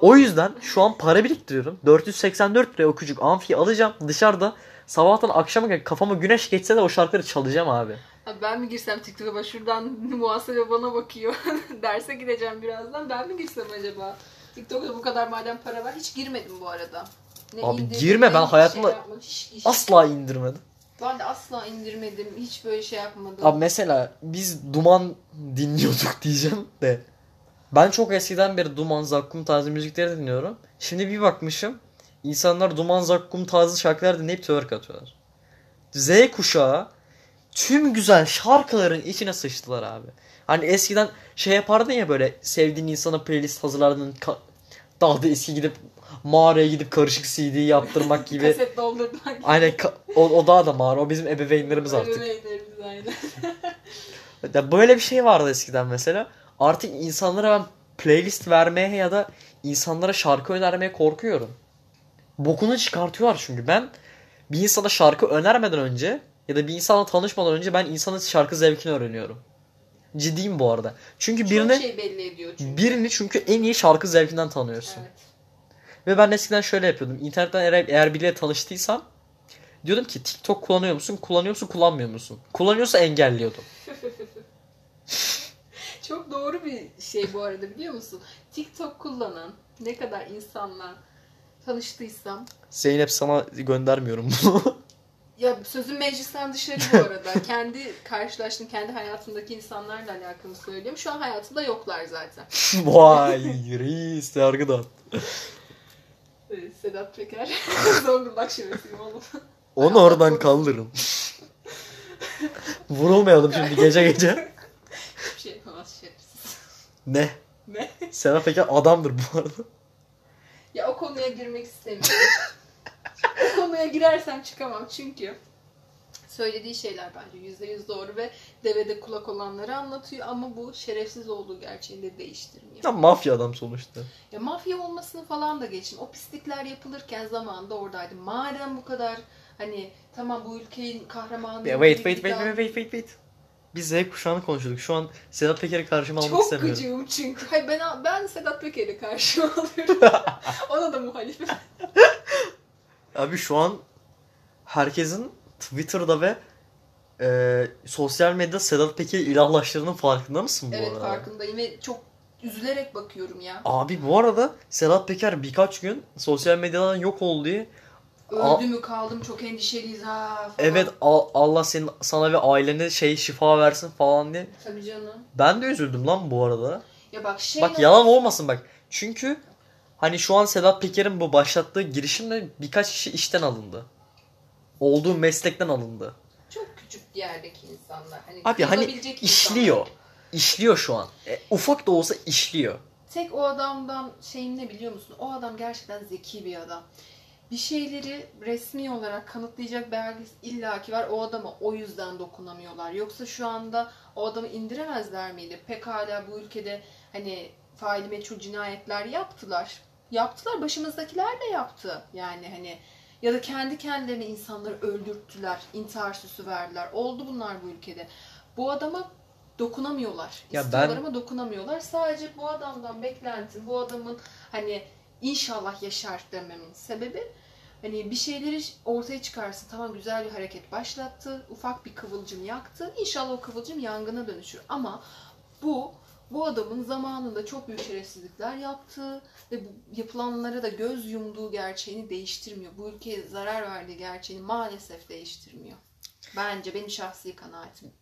O yüzden şu an para biriktiriyorum. 484 liraya o küçük amfiyi alacağım. Dışarıda sabahtan akşama kadar kafama güneş geçse de o şarkıları çalacağım abi. Abi ben mi girsem TikTok'a şuradan muhasebe bana bakıyor. Derse gideceğim birazdan. Ben mi girsem acaba? TikTok'ta bu kadar madem para var. Hiç girmedim bu arada. Ne Abi indirdim, girme, ben hiç hayatımda hiç- Asla indirmedim. Ben de asla indirmedim. Hiç böyle şey yapmadım. Abi mesela biz Duman dinliyorduk diyeceğim de. Ben çok eskiden beri Duman, Zakkum tarzı müzikleri dinliyorum. Şimdi bir bakmışım insanlar Duman, Zakkum tarzı şarkılar dinleyip twerk atıyorlar. Z kuşağı tüm güzel şarkıların içine sıçtılar abi. Hani eskiden şey yapardın ya böyle sevdiğin insana playlist hazırlardın. Daha da eski gidip mağaraya gidip karışık CD yaptırmak gibi. Kaset doldurmak. Aynen ka- o, o daha da mağara. O bizim ebeveynlerimiz artık. Ebeveynlerimiz aynen. Ya böyle bir şey vardı eskiden mesela. Artık insanlara ben playlist vermeye ya da insanlara şarkı önermeye korkuyorum. Bokunu çıkartıyorlar çünkü. Ben bir insana şarkı önermeden önce ya da bir insanla tanışmadan önce ben insanın şarkı zevkini öğreniyorum. Ciddiyim bu arada. Çünkü birini Çok şey belli ediyor çünkü. birini çünkü en iyi şarkı zevkinden tanıyorsun. Evet. Ve ben eskiden şöyle yapıyordum. İnternetten eğer, eğer biriyle tanıştıysam diyordum ki TikTok kullanıyor musun? Kullanıyor musun? Kullanmıyor musun? Kullanıyorsa engelliyordum. Çok doğru bir şey bu arada biliyor musun? TikTok kullanan ne kadar insanla tanıştıysam Zeynep sana göndermiyorum bunu. ya sözün meclisten dışarı bu arada. kendi karşılaştığım, kendi hayatımdaki insanlarla alakalı söylüyorum. Şu an hayatımda yoklar zaten. Vay reis yargıdan. Ee, Sedat Peker. Zonguldak şivesiyim oğlum. Onu oradan kaldırın. Vurulmayalım şimdi gece gece. Hiçbir şey yapamaz şerefsiz. Ne? Ne? Serap Peker adamdır bu arada. Ya o konuya girmek istemiyorum. o konuya girersem çıkamam çünkü söylediği şeyler bence yüzde yüz doğru ve devede kulak olanları anlatıyor ama bu şerefsiz olduğu gerçeğini de değiştirmiyor. Ya mafya adam sonuçta. Ya mafya olmasını falan da geçin. O pislikler yapılırken zamanında oradaydı. Madem bu kadar hani tamam bu ülkenin kahramanı. Ya wait wait wait wait wait wait wait. Biz Z kuşağını konuşuyorduk. Şu an Sedat Peker'i karşıma almak Çok istemiyorum. gıcığım çünkü. Hayır ben ben Sedat Peker'e karşı alıyorum. Ona da muhalifim. Abi şu an herkesin Twitter'da ve e, sosyal medyada Sedat Peker'i ilahlaştırdığının farkında mısın bu Evet arada? farkındayım ve çok üzülerek bakıyorum ya. Abi bu arada Sedat Peker birkaç gün sosyal medyadan yok oldu diye Öldü mü kaldım çok endişeliyiz ha falan. evet al- Allah senin sana ve ailene şey şifa versin falan diye. Tabii canım. Ben de üzüldüm lan bu arada. Ya bak şey Bak yalan olmasın bak. Çünkü hani şu an Sedat Peker'in bu başlattığı girişimle birkaç kişi işten alındı. Olduğu meslekten alındı. çok küçük yerdeki insanlar. Hani Abi hani işliyor. insanlar. İşliyor şu an. E, ufak da olsa işliyor. Tek o adamdan şeyim ne biliyor musun? O adam gerçekten zeki bir adam. Bir şeyleri resmi olarak kanıtlayacak belgesi illaki var. O adama o yüzden dokunamıyorlar. Yoksa şu anda o adamı indiremezler miydi? Pekala bu ülkede hani faili meçhul cinayetler yaptılar. Yaptılar. Başımızdakiler de yaptı. Yani hani ya da kendi kendilerine insanları öldürttüler. intihar süsü verdiler. Oldu bunlar bu ülkede. Bu adama dokunamıyorlar. Ya İstiyorlar ben- ama dokunamıyorlar. Sadece bu adamdan beklentim, bu adamın hani inşallah yaşar dememin sebebi hani bir şeyleri ortaya çıkarsın. Tamam güzel bir hareket başlattı. Ufak bir kıvılcım yaktı. İnşallah o kıvılcım yangına dönüşür. Ama bu bu adamın zamanında çok büyük şerefsizlikler yaptığı ve bu yapılanlara da göz yumduğu gerçeğini değiştirmiyor. Bu ülkeye zarar verdiği gerçeğini maalesef değiştirmiyor. Bence benim şahsi kanaatim.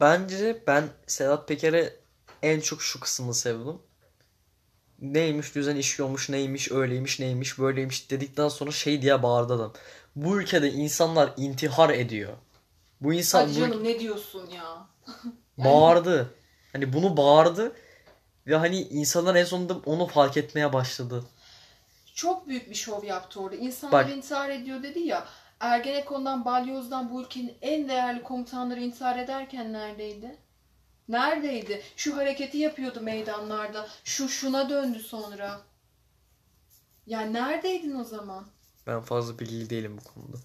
Bence ben Sedat Peker'e en çok şu kısmını sevdim. Neymiş düzen işiyormuş, neymiş, öyleymiş, neymiş, böyleymiş dedikten sonra şey diye bağırdı adam. Bu ülkede insanlar intihar ediyor. Bu insan Hadi bu canım ne diyorsun ya? bağırdı. Hani bunu bağırdı ve hani insanlar en sonunda onu fark etmeye başladı. Çok büyük bir şov yaptı orada. İnsanlar Bak. intihar ediyor dedi ya. Ergenekon'dan, Balyoz'dan bu ülkenin en değerli komutanları intihar ederken neredeydi? Neredeydi? Şu hareketi yapıyordu meydanlarda. Şu şuna döndü sonra. Ya neredeydin o zaman? Ben fazla bilgili değilim bu konuda.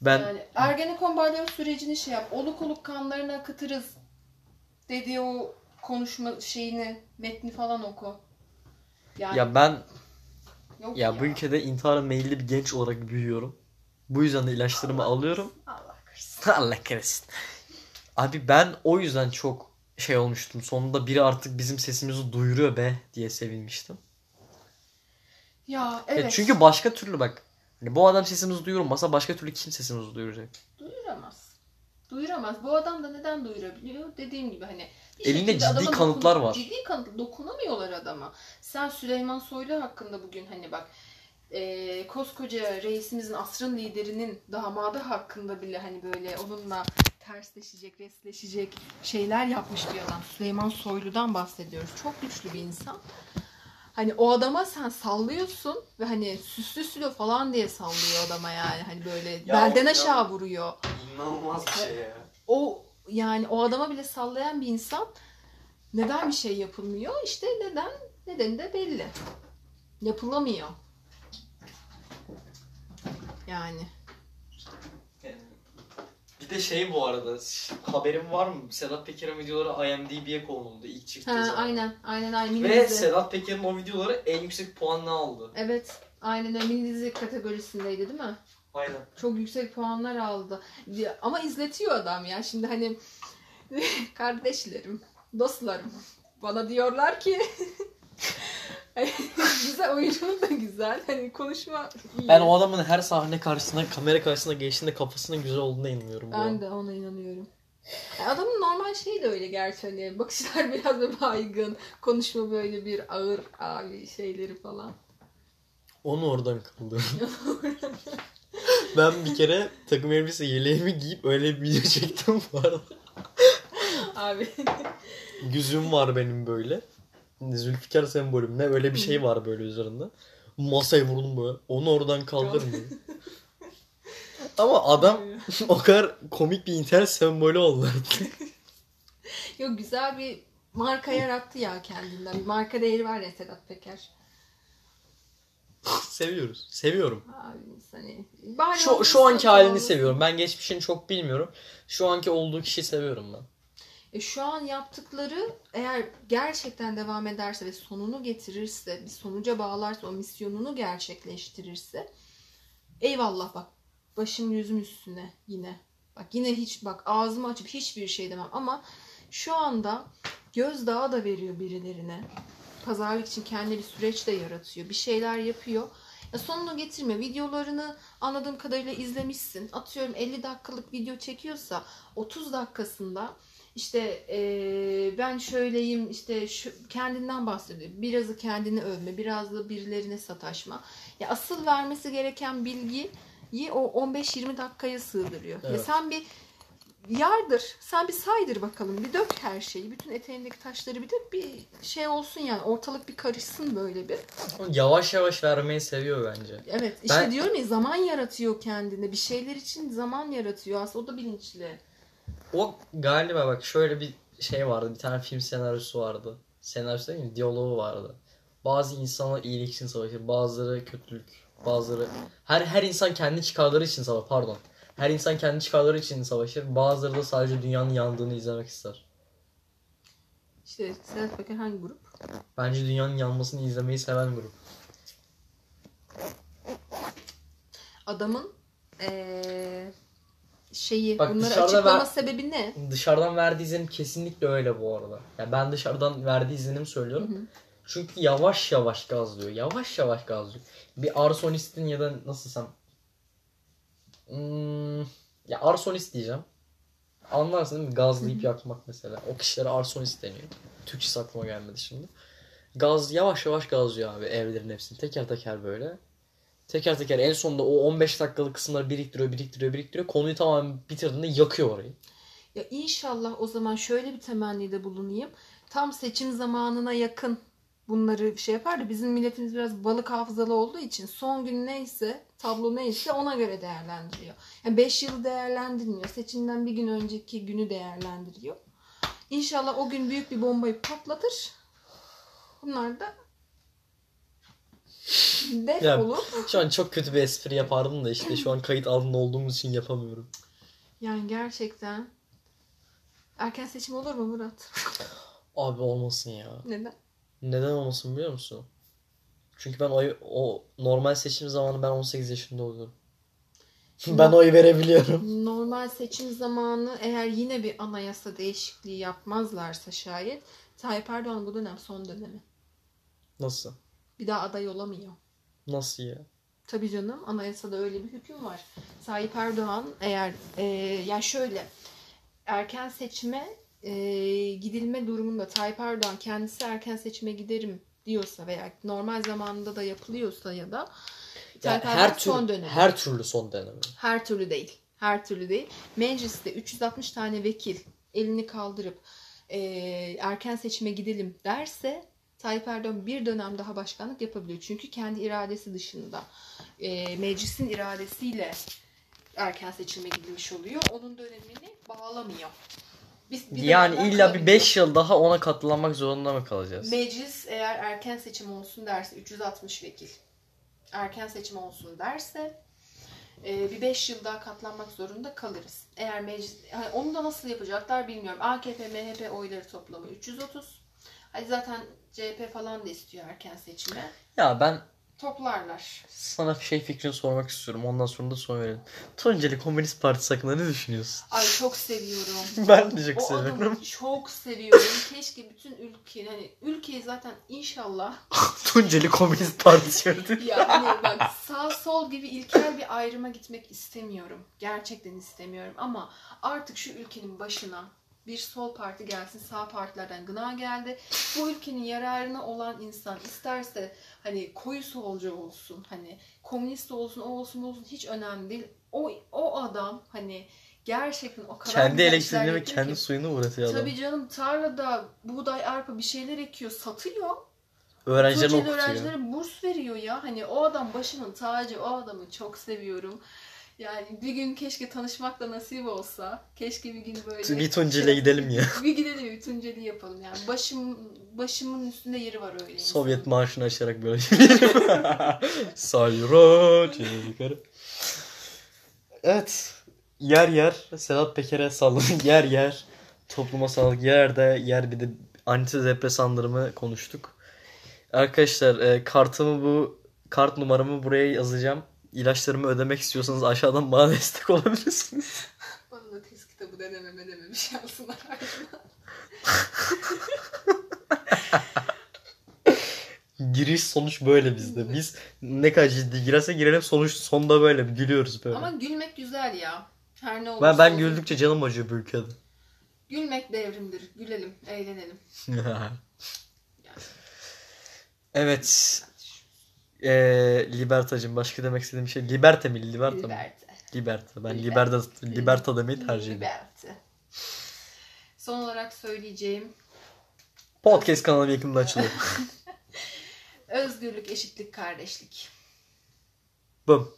Ben Yani Ergenekon balyoz sürecini şey yap. Oluk oluk kanlarını akıtırız dediği o konuşma şeyini, metni falan oku. Yani ya ben yok ya bu ülkede intihara meyilli bir genç olarak büyüyorum. Bu yüzden de ilaçlarımı alıyorum. Allah korusun. Allah kahretsin. Abi ben o yüzden çok şey olmuştum. Sonunda biri artık bizim sesimizi duyuruyor be diye sevinmiştim. Ya Ya evet. çünkü başka türlü bak. Hani bu adam sesimizi duyurmasa başka türlü kim sesimizi duyuracak? Duyuramaz. Duyuramaz. Bu adam da neden duyurabiliyor? Dediğim gibi hani Elinde ciddi kanıtlar var. Ciddi kanıt dokunamıyorlar adama. Sen Süleyman Soylu hakkında bugün hani bak e, koskoca reisimizin asrın liderinin damadı hakkında bile hani böyle onunla tersleşecek, resleşecek şeyler yapmış bir adam. Süleyman Soylu'dan bahsediyoruz. Çok güçlü bir insan. Hani o adama sen sallıyorsun ve hani süslü sülü falan diye sallıyor adama yani. Hani böyle Ya belden aşağı vuruyor İnanılmaz bir şey ya. o yani o adama bile sallayan bir insan neden bir şey yapılmıyor? İşte neden? Nedeni de belli. Yapılamıyor. Yani. Bir de şey bu arada haberin var mı? Sedat Peker'in videoları IMDb'ye konuldu ilk çıktığı Ha, zaman. aynen. Aynen aynen. Ve dizi. Sedat Peker'in o videoları en yüksek puanını aldı. Evet. Aynen öyle. Mini dizi kategorisindeydi değil mi? Aynen. Çok yüksek puanlar aldı. Ama izletiyor adam ya. Şimdi hani kardeşlerim, dostlarım bana diyorlar ki güzel oyunculuğu da güzel. Hani konuşma iyi. Ben o adamın her sahne karşısında, kamera karşısında geçtiğinde kafasının güzel olduğuna inanıyorum. Ben de ona inanıyorum. Yani Adamın normal şeyi de öyle gerçi hani bakışlar biraz da baygın, konuşma böyle bir ağır abi şeyleri falan. Onu oradan kaldırdım. ben bir kere takım elbise yeleğimi giyip öyle bir video çektim bu arada. Abi Yüzüm var benim böyle. Zülfikar sembolüm ne öyle bir şey var böyle üzerinde. Masaya vurdum böyle. Onu oradan kaldırmıyor. Ama adam o kadar komik bir internet sembolü oldu artık. yok güzel bir marka yarattı ya kendinden. Bir marka değeri var ya Sedat Peker. Seviyoruz. Seviyorum. Abimiz hani. Şu, şu anki halini seviyorum. Ben geçmişini çok bilmiyorum. Şu anki olduğu kişiyi seviyorum ben. E, şu an yaptıkları eğer gerçekten devam ederse ve sonunu getirirse, bir sonuca bağlarsa, o misyonunu gerçekleştirirse eyvallah bak başım yüzüm üstüne yine. Bak yine hiç bak ağzımı açıp hiçbir şey demem ama şu anda gözdağı da veriyor birilerine. Pazarlık için kendi bir süreç de yaratıyor. Bir şeyler yapıyor. Ya sonunu getirmiyor. Videolarını anladığım kadarıyla izlemişsin. Atıyorum 50 dakikalık video çekiyorsa 30 dakikasında işte eee, ben şöyleyim işte şu, kendinden bahsediyor. Birazı kendini övme, biraz da birilerine sataşma. Ya asıl vermesi gereken bilgiyi o 15-20 dakikaya sığdırıyor. Ya Evet. sen bir yardır, sen bir saydır bakalım, bir dök her şeyi, bütün eteğindeki taşları bir dök, bir şey olsun yani ortalık bir karışsın böyle bir. Yavaş yavaş vermeyi seviyor bence. Evet, işte Ben- diyorum ya zaman yaratıyor kendine, bir şeyler için zaman yaratıyor aslında o da bilinçli. O galiba bak şöyle bir şey vardı. Bir tane film senaryosu vardı. Senaryosu değil mi? Diyaloğu vardı. Bazı insanlar iyilik için savaşır. Bazıları kötülük. Bazıları... Her her insan kendi çıkarları için savaşır. Pardon. Her insan kendi çıkarları için savaşır. Bazıları da sadece dünyanın yandığını izlemek ister. İşte Sedat Peker hangi grup? Bence dünyanın yanmasını izlemeyi seven grup. Adamın eee, şeyi, Bak bunları açıklama ben- sebebi ne? Dışarıdan verdiği izlenim kesinlikle öyle bu arada. Yani ben dışarıdan verdiği izlenim söylüyorum. Hı hı. Çünkü yavaş yavaş gazlıyor. Yavaş yavaş gazlıyor. Bir arsonistin ya da nasıl desem hmm, ya arsonist diyeceğim. Anlarsın değil mi? Gazlayıp yakmak mesela. O kişilere arsonist deniyor. Türkçesi aklıma gelmedi şimdi. Gaz yavaş yavaş gazlıyor abi evlerin hepsini. Teker teker böyle. Teker teker en sonunda o 15 dakikalık kısımları biriktiriyor, biriktiriyor, biriktiriyor. Konuyu tamamen bitirdiğinde yakıyor orayı. Ya inşallah o zaman şöyle bir temennide bulunayım. Tam seçim zamanına yakın bunları şey yapar da bizim milletimiz biraz balık hafızalı olduğu için son gün neyse, tablo neyse ona göre değerlendiriyor. Yani 5 yılı değerlendirmiyor. Seçimden bir gün önceki günü değerlendiriyor. İnşallah o gün büyük bir bombayı patlatır. Bunlar da def Ya- olur. Şu an çok kötü bir espri yapardım da işte şu an kayıt altında olduğumuz için yapamıyorum. Yani gerçekten erken seçim olur mu Murat? Abi olmasın ya. Neden? Neden olmasın biliyor musun? Çünkü ben oy, o normal seçim zamanı ben 18 yaşında oluyorum. ben oy verebiliyorum. Normal seçim zamanı eğer yine bir anayasa değişikliği yapmazlarsa şayet Tayyip Erdoğan bu dönem son dönemi. Nasıl? Bir daha aday olamıyor. Nasıl ya? Tabii canım anayasada öyle bir hüküm var. Tayyip Erdoğan eğer e, yani şöyle erken seçime e, gidilme durumunda Tayyip Erdoğan kendisi erken seçime giderim diyorsa veya normal zamanında da yapılıyorsa ya da Ya Tayyip Erdoğan her son tür dönemi. her türlü son dönemi. Her türlü değil. Her türlü değil. Mecliste 360 tane vekil elini kaldırıp e, erken seçime gidelim derse Tayyip Erdoğan bir dönem daha başkanlık yapabiliyor. Çünkü kendi iradesi dışında e, meclisin iradesiyle erken seçime gidilmiş oluyor. Onun dönemini bağlamıyor. Biz bir Yani illa bir kalabiliyor. 5 yıl daha ona katlanmak zorunda mı kalacağız? Meclis eğer erken seçim olsun derse 360 vekil erken seçim olsun derse e, bir 5 yıl daha katlanmak zorunda kalırız. Eğer meclis hani onu da nasıl yapacaklar bilmiyorum. AKP MHP oyları toplamı 330. Hadi zaten CHP falan da istiyor erken seçime. Ya ben Toplarlar. sana şey fikrini sormak istiyorum. Ondan sonra da son verelim. Tunceli Komünist Partisi hakkında ne düşünüyorsun? Ay çok seviyorum. ben de çok O seviyorum. çok seviyorum. Keşke bütün ülke hani ülkeyi zaten inşallah Tunceli Komünist Partisi gördün. Ya hani bak sağ sol gibi ilkel bir ayrıma gitmek istemiyorum. Gerçekten istemiyorum ama artık şu ülkenin başına bir sol parti gelsin sağ partilerden gına geldi. Bu ülkenin yararına olan insan isterse hani koyu solcu olsun hani komünist olsun o olsun olsun hiç önemli değil. O, o adam hani gerçekten o kadar Kendi elektriğini ve kendi ki. suyunu üretiyor adam. Tabii canım tarlada buğday arpa bir şeyler ekiyor satıyor. Öğrencilerini Tunceli okutuyor. öğrencilere burs veriyor ya. Hani o adam başımın tacı. O adamı çok seviyorum. Yani bir gün keşke tanışmak da nasip olsa. Keşke bir gün böyle. Bir Tunceli'ye gidelim ya. bir gidelim bir Tunceli yapalım yani. Başım başımın üstünde yeri var öyle. Sovyet marşını açarak böyle. Sayra yukarı. Evet. Yer yer Sedat Peker'e sağlık. Yer yer topluma sağlık. Yer de yer bir de antidepresanlarımı konuştuk. Arkadaşlar e, kartımı bu kart numaramı buraya yazacağım. İlaçlarımı ödemek istiyorsanız aşağıdan bana destek olabilirsiniz. Bana da test kitabı denememe dememiş yansınlar. Giriş sonuç böyle bizde. Biz ne kadar ciddi girerse girelim sonuç sonda böyle gülüyoruz böyle. Ama gülmek güzel ya. Her ne olursa ben ben olsun. güldükçe canım acıyor bu ülkede. Gülmek devrimdir. Gülelim, eğlenelim. evet. Ee, Libertacım başka demek istediğim şey. Liberte mi? Liberta mı? Liberte. Ben Liber- Liberta, Liberta demeyi tercih ediyorum. Liberte. Son olarak söyleyeceğim Podcast kanalım yakında açılıyor. özgürlük, eşitlik, kardeşlik. Bum.